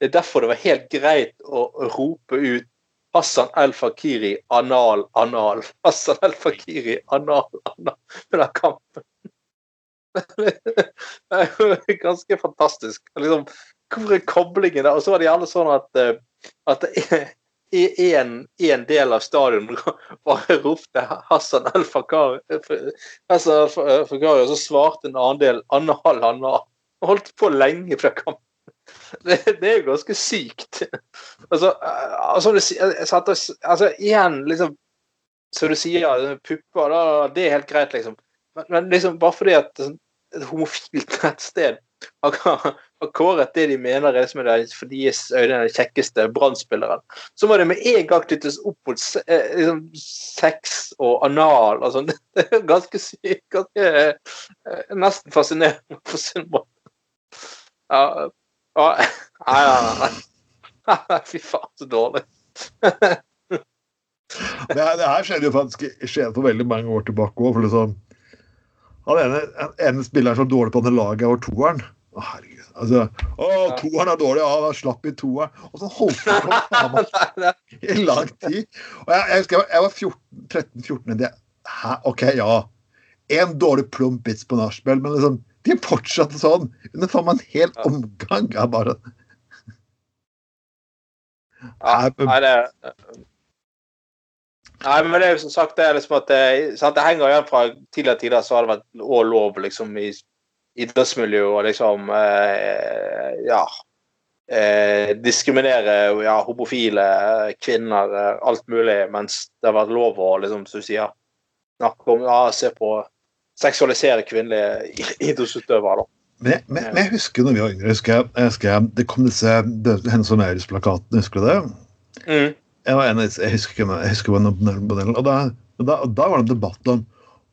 Det er derfor det var helt greit å rope ut Hassan El Fakiri, anal, anal. Hassan El Fakiri, anal, anal. Under kampen. Det er jo ganske fantastisk. Liksom, hvor er koblingen der? Og så var det gjerne sånn at, eh, at en del av stadion bare ropte Hassan El Fakari, Hassan El Fakari, og så svarte en annen del anal, anal. Holdt på lenge fra kampen. Det, det er jo ganske sykt. Altså, eh, altså, det, eh, altså igjen, liksom Som du sier, pupper, da, det er helt greit, liksom. Men, men liksom, bare fordi at et homofilt nettsted har kåret det de mener er som er den, for deres øyne den kjekkeste Brann-spilleren, så må det med en gang knyttes opp mot eh, liksom, sex og anal og sånn. Det er ganske sykt. Ganske, eh, nesten fascinerende på sin måte. Ja, ja, ja, nei. Fy faen, så dårlig. Det, her- det her skjedde jo faktisk skjedde for veldig mange år tilbake òg. Liksom, han ene, en- ene spilleren som var dårlig på det laget, var toeren. Å, herregud. Altså, å, toeren er dårlig, ja, han slapp i toeren. Og så holdt han på faen meg i lang tid. Og jeg, jeg husker jeg var, jeg var 14 13-14 Hæ, OK, ja. En dårlig plump vits på nachspiel, men liksom, de fortsatte sånn. Under faen meg en hel Ja. omgang. Jeg bare Ja, nei, det Nei, men det er jo som sagt det er liksom at det, sant, det henger igjen fra tidligere tider så har det vært òg lov liksom i idrettsmiljøet å liksom eh, ja eh, diskriminere ja, homofile kvinner, eh, alt mulig, mens det har vært lov å liksom, som du sier, snakke om ja, se på seksualisere kvinnelige idrettsutøvere. Men men, men jeg husker når vi var yngre, husker jeg, jeg husker jeg, det kom disse Hennes og Maurits-plakatene, husker du det? Mm. Jeg, var en, jeg husker ikke jeg husker modellen, og da, og da, da var det en debatt om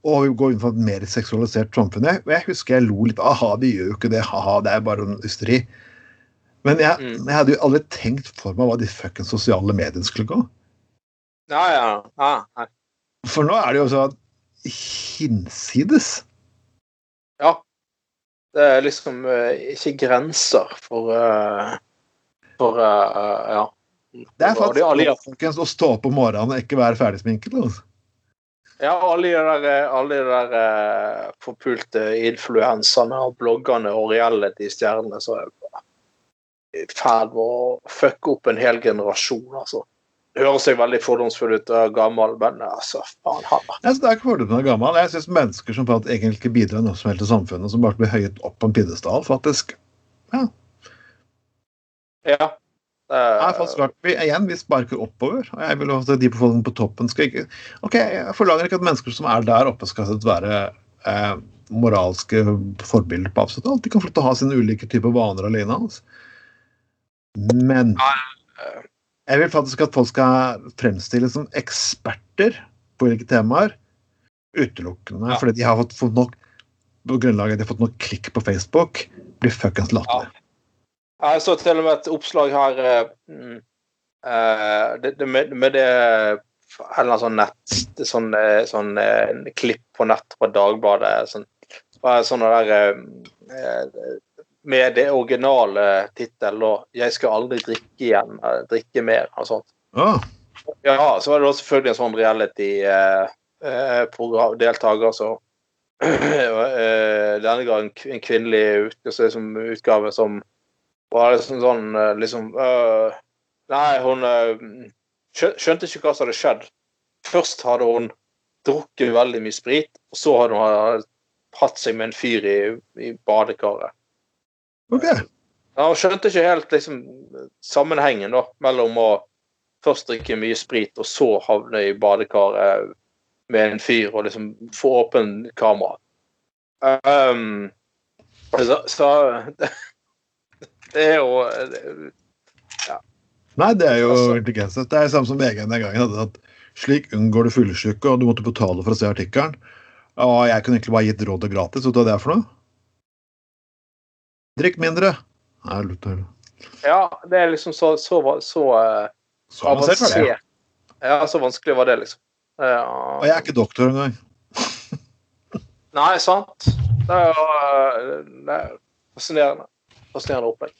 å gå inn for et mer seksualisert samfunn. Jeg, jeg husker jeg lo litt. Aha, vi gjør jo ikke det. Haha, det er bare en hysteri. Men jeg, Mm. jeg hadde jo aldri tenkt for meg hva de fuckings sosiale mediene skulle gå. Ja, ja. ja. For nå er det jo sånn hinsides. Ja. Det er liksom eh, ikke grenser for eh, For eh, Ja. Det er faktisk folkens, å stå opp om morgenen og ikke være ferdigsminket. Altså. ja, alle de der, alle de der forpulte influenserne og bloggerne og reality-stjernene som er i ferd med å fucke opp en hel generasjon, altså. Høres jeg veldig fordomsfull ut og gammel, men altså, faen han. Jeg synes det er ikke fordel av gammel. Jeg syns mennesker som faktisk egentlig ikke bidrar noe som helst til samfunnet, som bare blir høyet opp på en pidestall, faktisk Ja. Det er faktisk vi, igjen, vi sparker oppover. og Jeg vil at de på folk på toppen skal ikke Ok, jeg forlanger ikke at mennesker som er der oppe, skal være eh, moralske forbilder på absolutt alt. De kan få lov til å ha sine ulike typer vaner alene. Altså. Men jeg vil faktisk at folk skal fremstilles som eksperter på ulike temaer. Utelukkende Ja. fordi de har fått, fått nok på grunnlag av at de har fått nok klikk på Facebook, blir fuckings latterlig. Jeg så til og med et oppslag her eh, det, det, med, med det eller sånn nett sånn, eh, sånn eh, klipp på nett fra Dagbladet. Sånn, sånne sånn der eh, Med det originale tittelen 'Jeg skal aldri drikke igjen', eh, drikke mer og sånt. Å, Ja, så var det da selvfølgelig en sånn reality-deltaker som eh, denne gang en kvinnelig utgave som, utgave som var liksom sånn eh, liksom øh, Nei, hun skjønte ikke hva som hadde skjedd. Først hadde hun drukket veldig mye sprit, og så hadde hun hatt seg med en fyr i, i badekaret. Ok. Han skjønte ikke helt liksom, sammenhengen da, mellom å først drikke mye sprit, og så havne i badekaret med en fyr og liksom få åpen kamera. Um, så, så det er jo Nei, det er jo Altså- intelligens. Det er samme som VG den gangen hadde at slik unngår du fyllesyke, og du måtte betale for å se artikkelen. Og jeg kunne egentlig bare gitt rådet gratis. Vet du hva det er for noe? Drikk mindre. Nei, Luther. Ja, det er liksom så, så, så, eh, så avansert avansert. Ja, så vanskelig var det, liksom. Ja. Og jeg er ikke doktor engang. Nei, sant. Det er, jo, det er fascinerende. Fascinerende opplegg.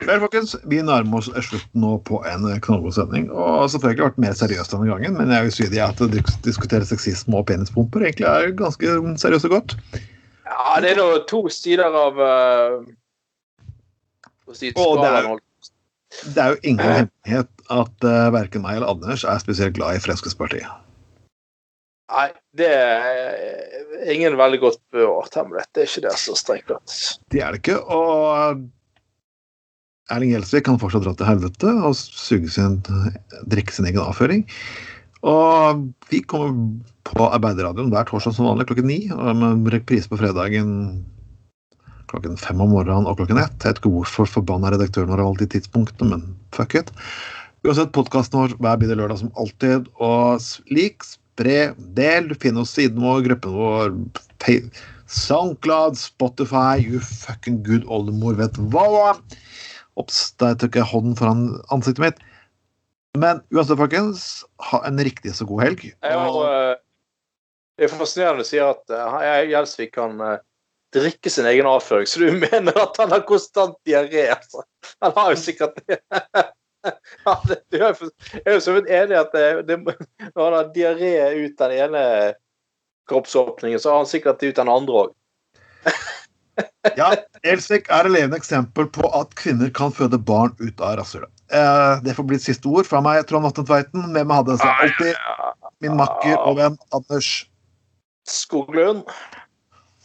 Vel, folkens, vi nærmer oss slutten nå på en knallgod sending. Og selvfølgelig vært mer seriøst denne gangen, men jeg vil si at å dis- diskutere sexisme og penispumper egentlig er ganske seriøst og godt. Ja, det er nå to sider av uh, Å, det er-. Det er jo ingen hemmelighet at uh, verken meg eller Anders er spesielt glad i Fremskrittspartiet. Nei, det er ingen veldig godt bevart hemmelighet. Det er ikke det så strengt tatt. Det er det ikke. Og Erling Gjelsvik kan fortsatt dra til helvete og suge sin, drikke sin egen avføring. Og vi kommer på Arbeiderradioen hver torsdag som vanlig klokken ni. Og med reprise på fredagen klokken fem om morgenen og klokken ett. Jeg vet ikke hvorfor forbanna redaktøren vår har valgt de tidspunktene, men fuck it. Uansett, podkasten vår hver bidige lørdag som alltid. Og lik, spre, del. Du finner oss siden vår, gruppen vår, SoundCloud, Spotify, you fucking good oldemor vet hva. Ops, der tok jeg hånden foran ansiktet mitt. Men uansett, folkens, ha en riktig så god helg. Og det er fascinerende å si at uh, Gjelsvik kan uh, drikke sin egen avføring, så du mener at han har konstant diaré? Altså. Han har jo sikkert det. ja, det jeg er jo så vidt enig i at det, det, når han har diaré ut den ene kroppsåpningen, så har han sikkert det ut den andre òg. ja, Gjelsvik er et levende eksempel på at kvinner kan føde barn ut av rasshølet. Uh, det får bli et siste ord fra meg, Trond Atten Tveiten. Med meg hadde alltid min makker og venn Anders. Skoglund.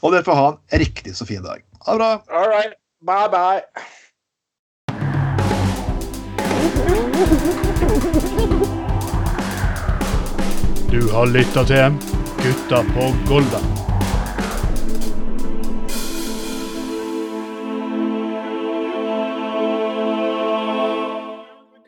Og dere får ha en riktig så fin dag. Ha det bra. All right. Bye, bye. Du har lytta til Gutta på Golda.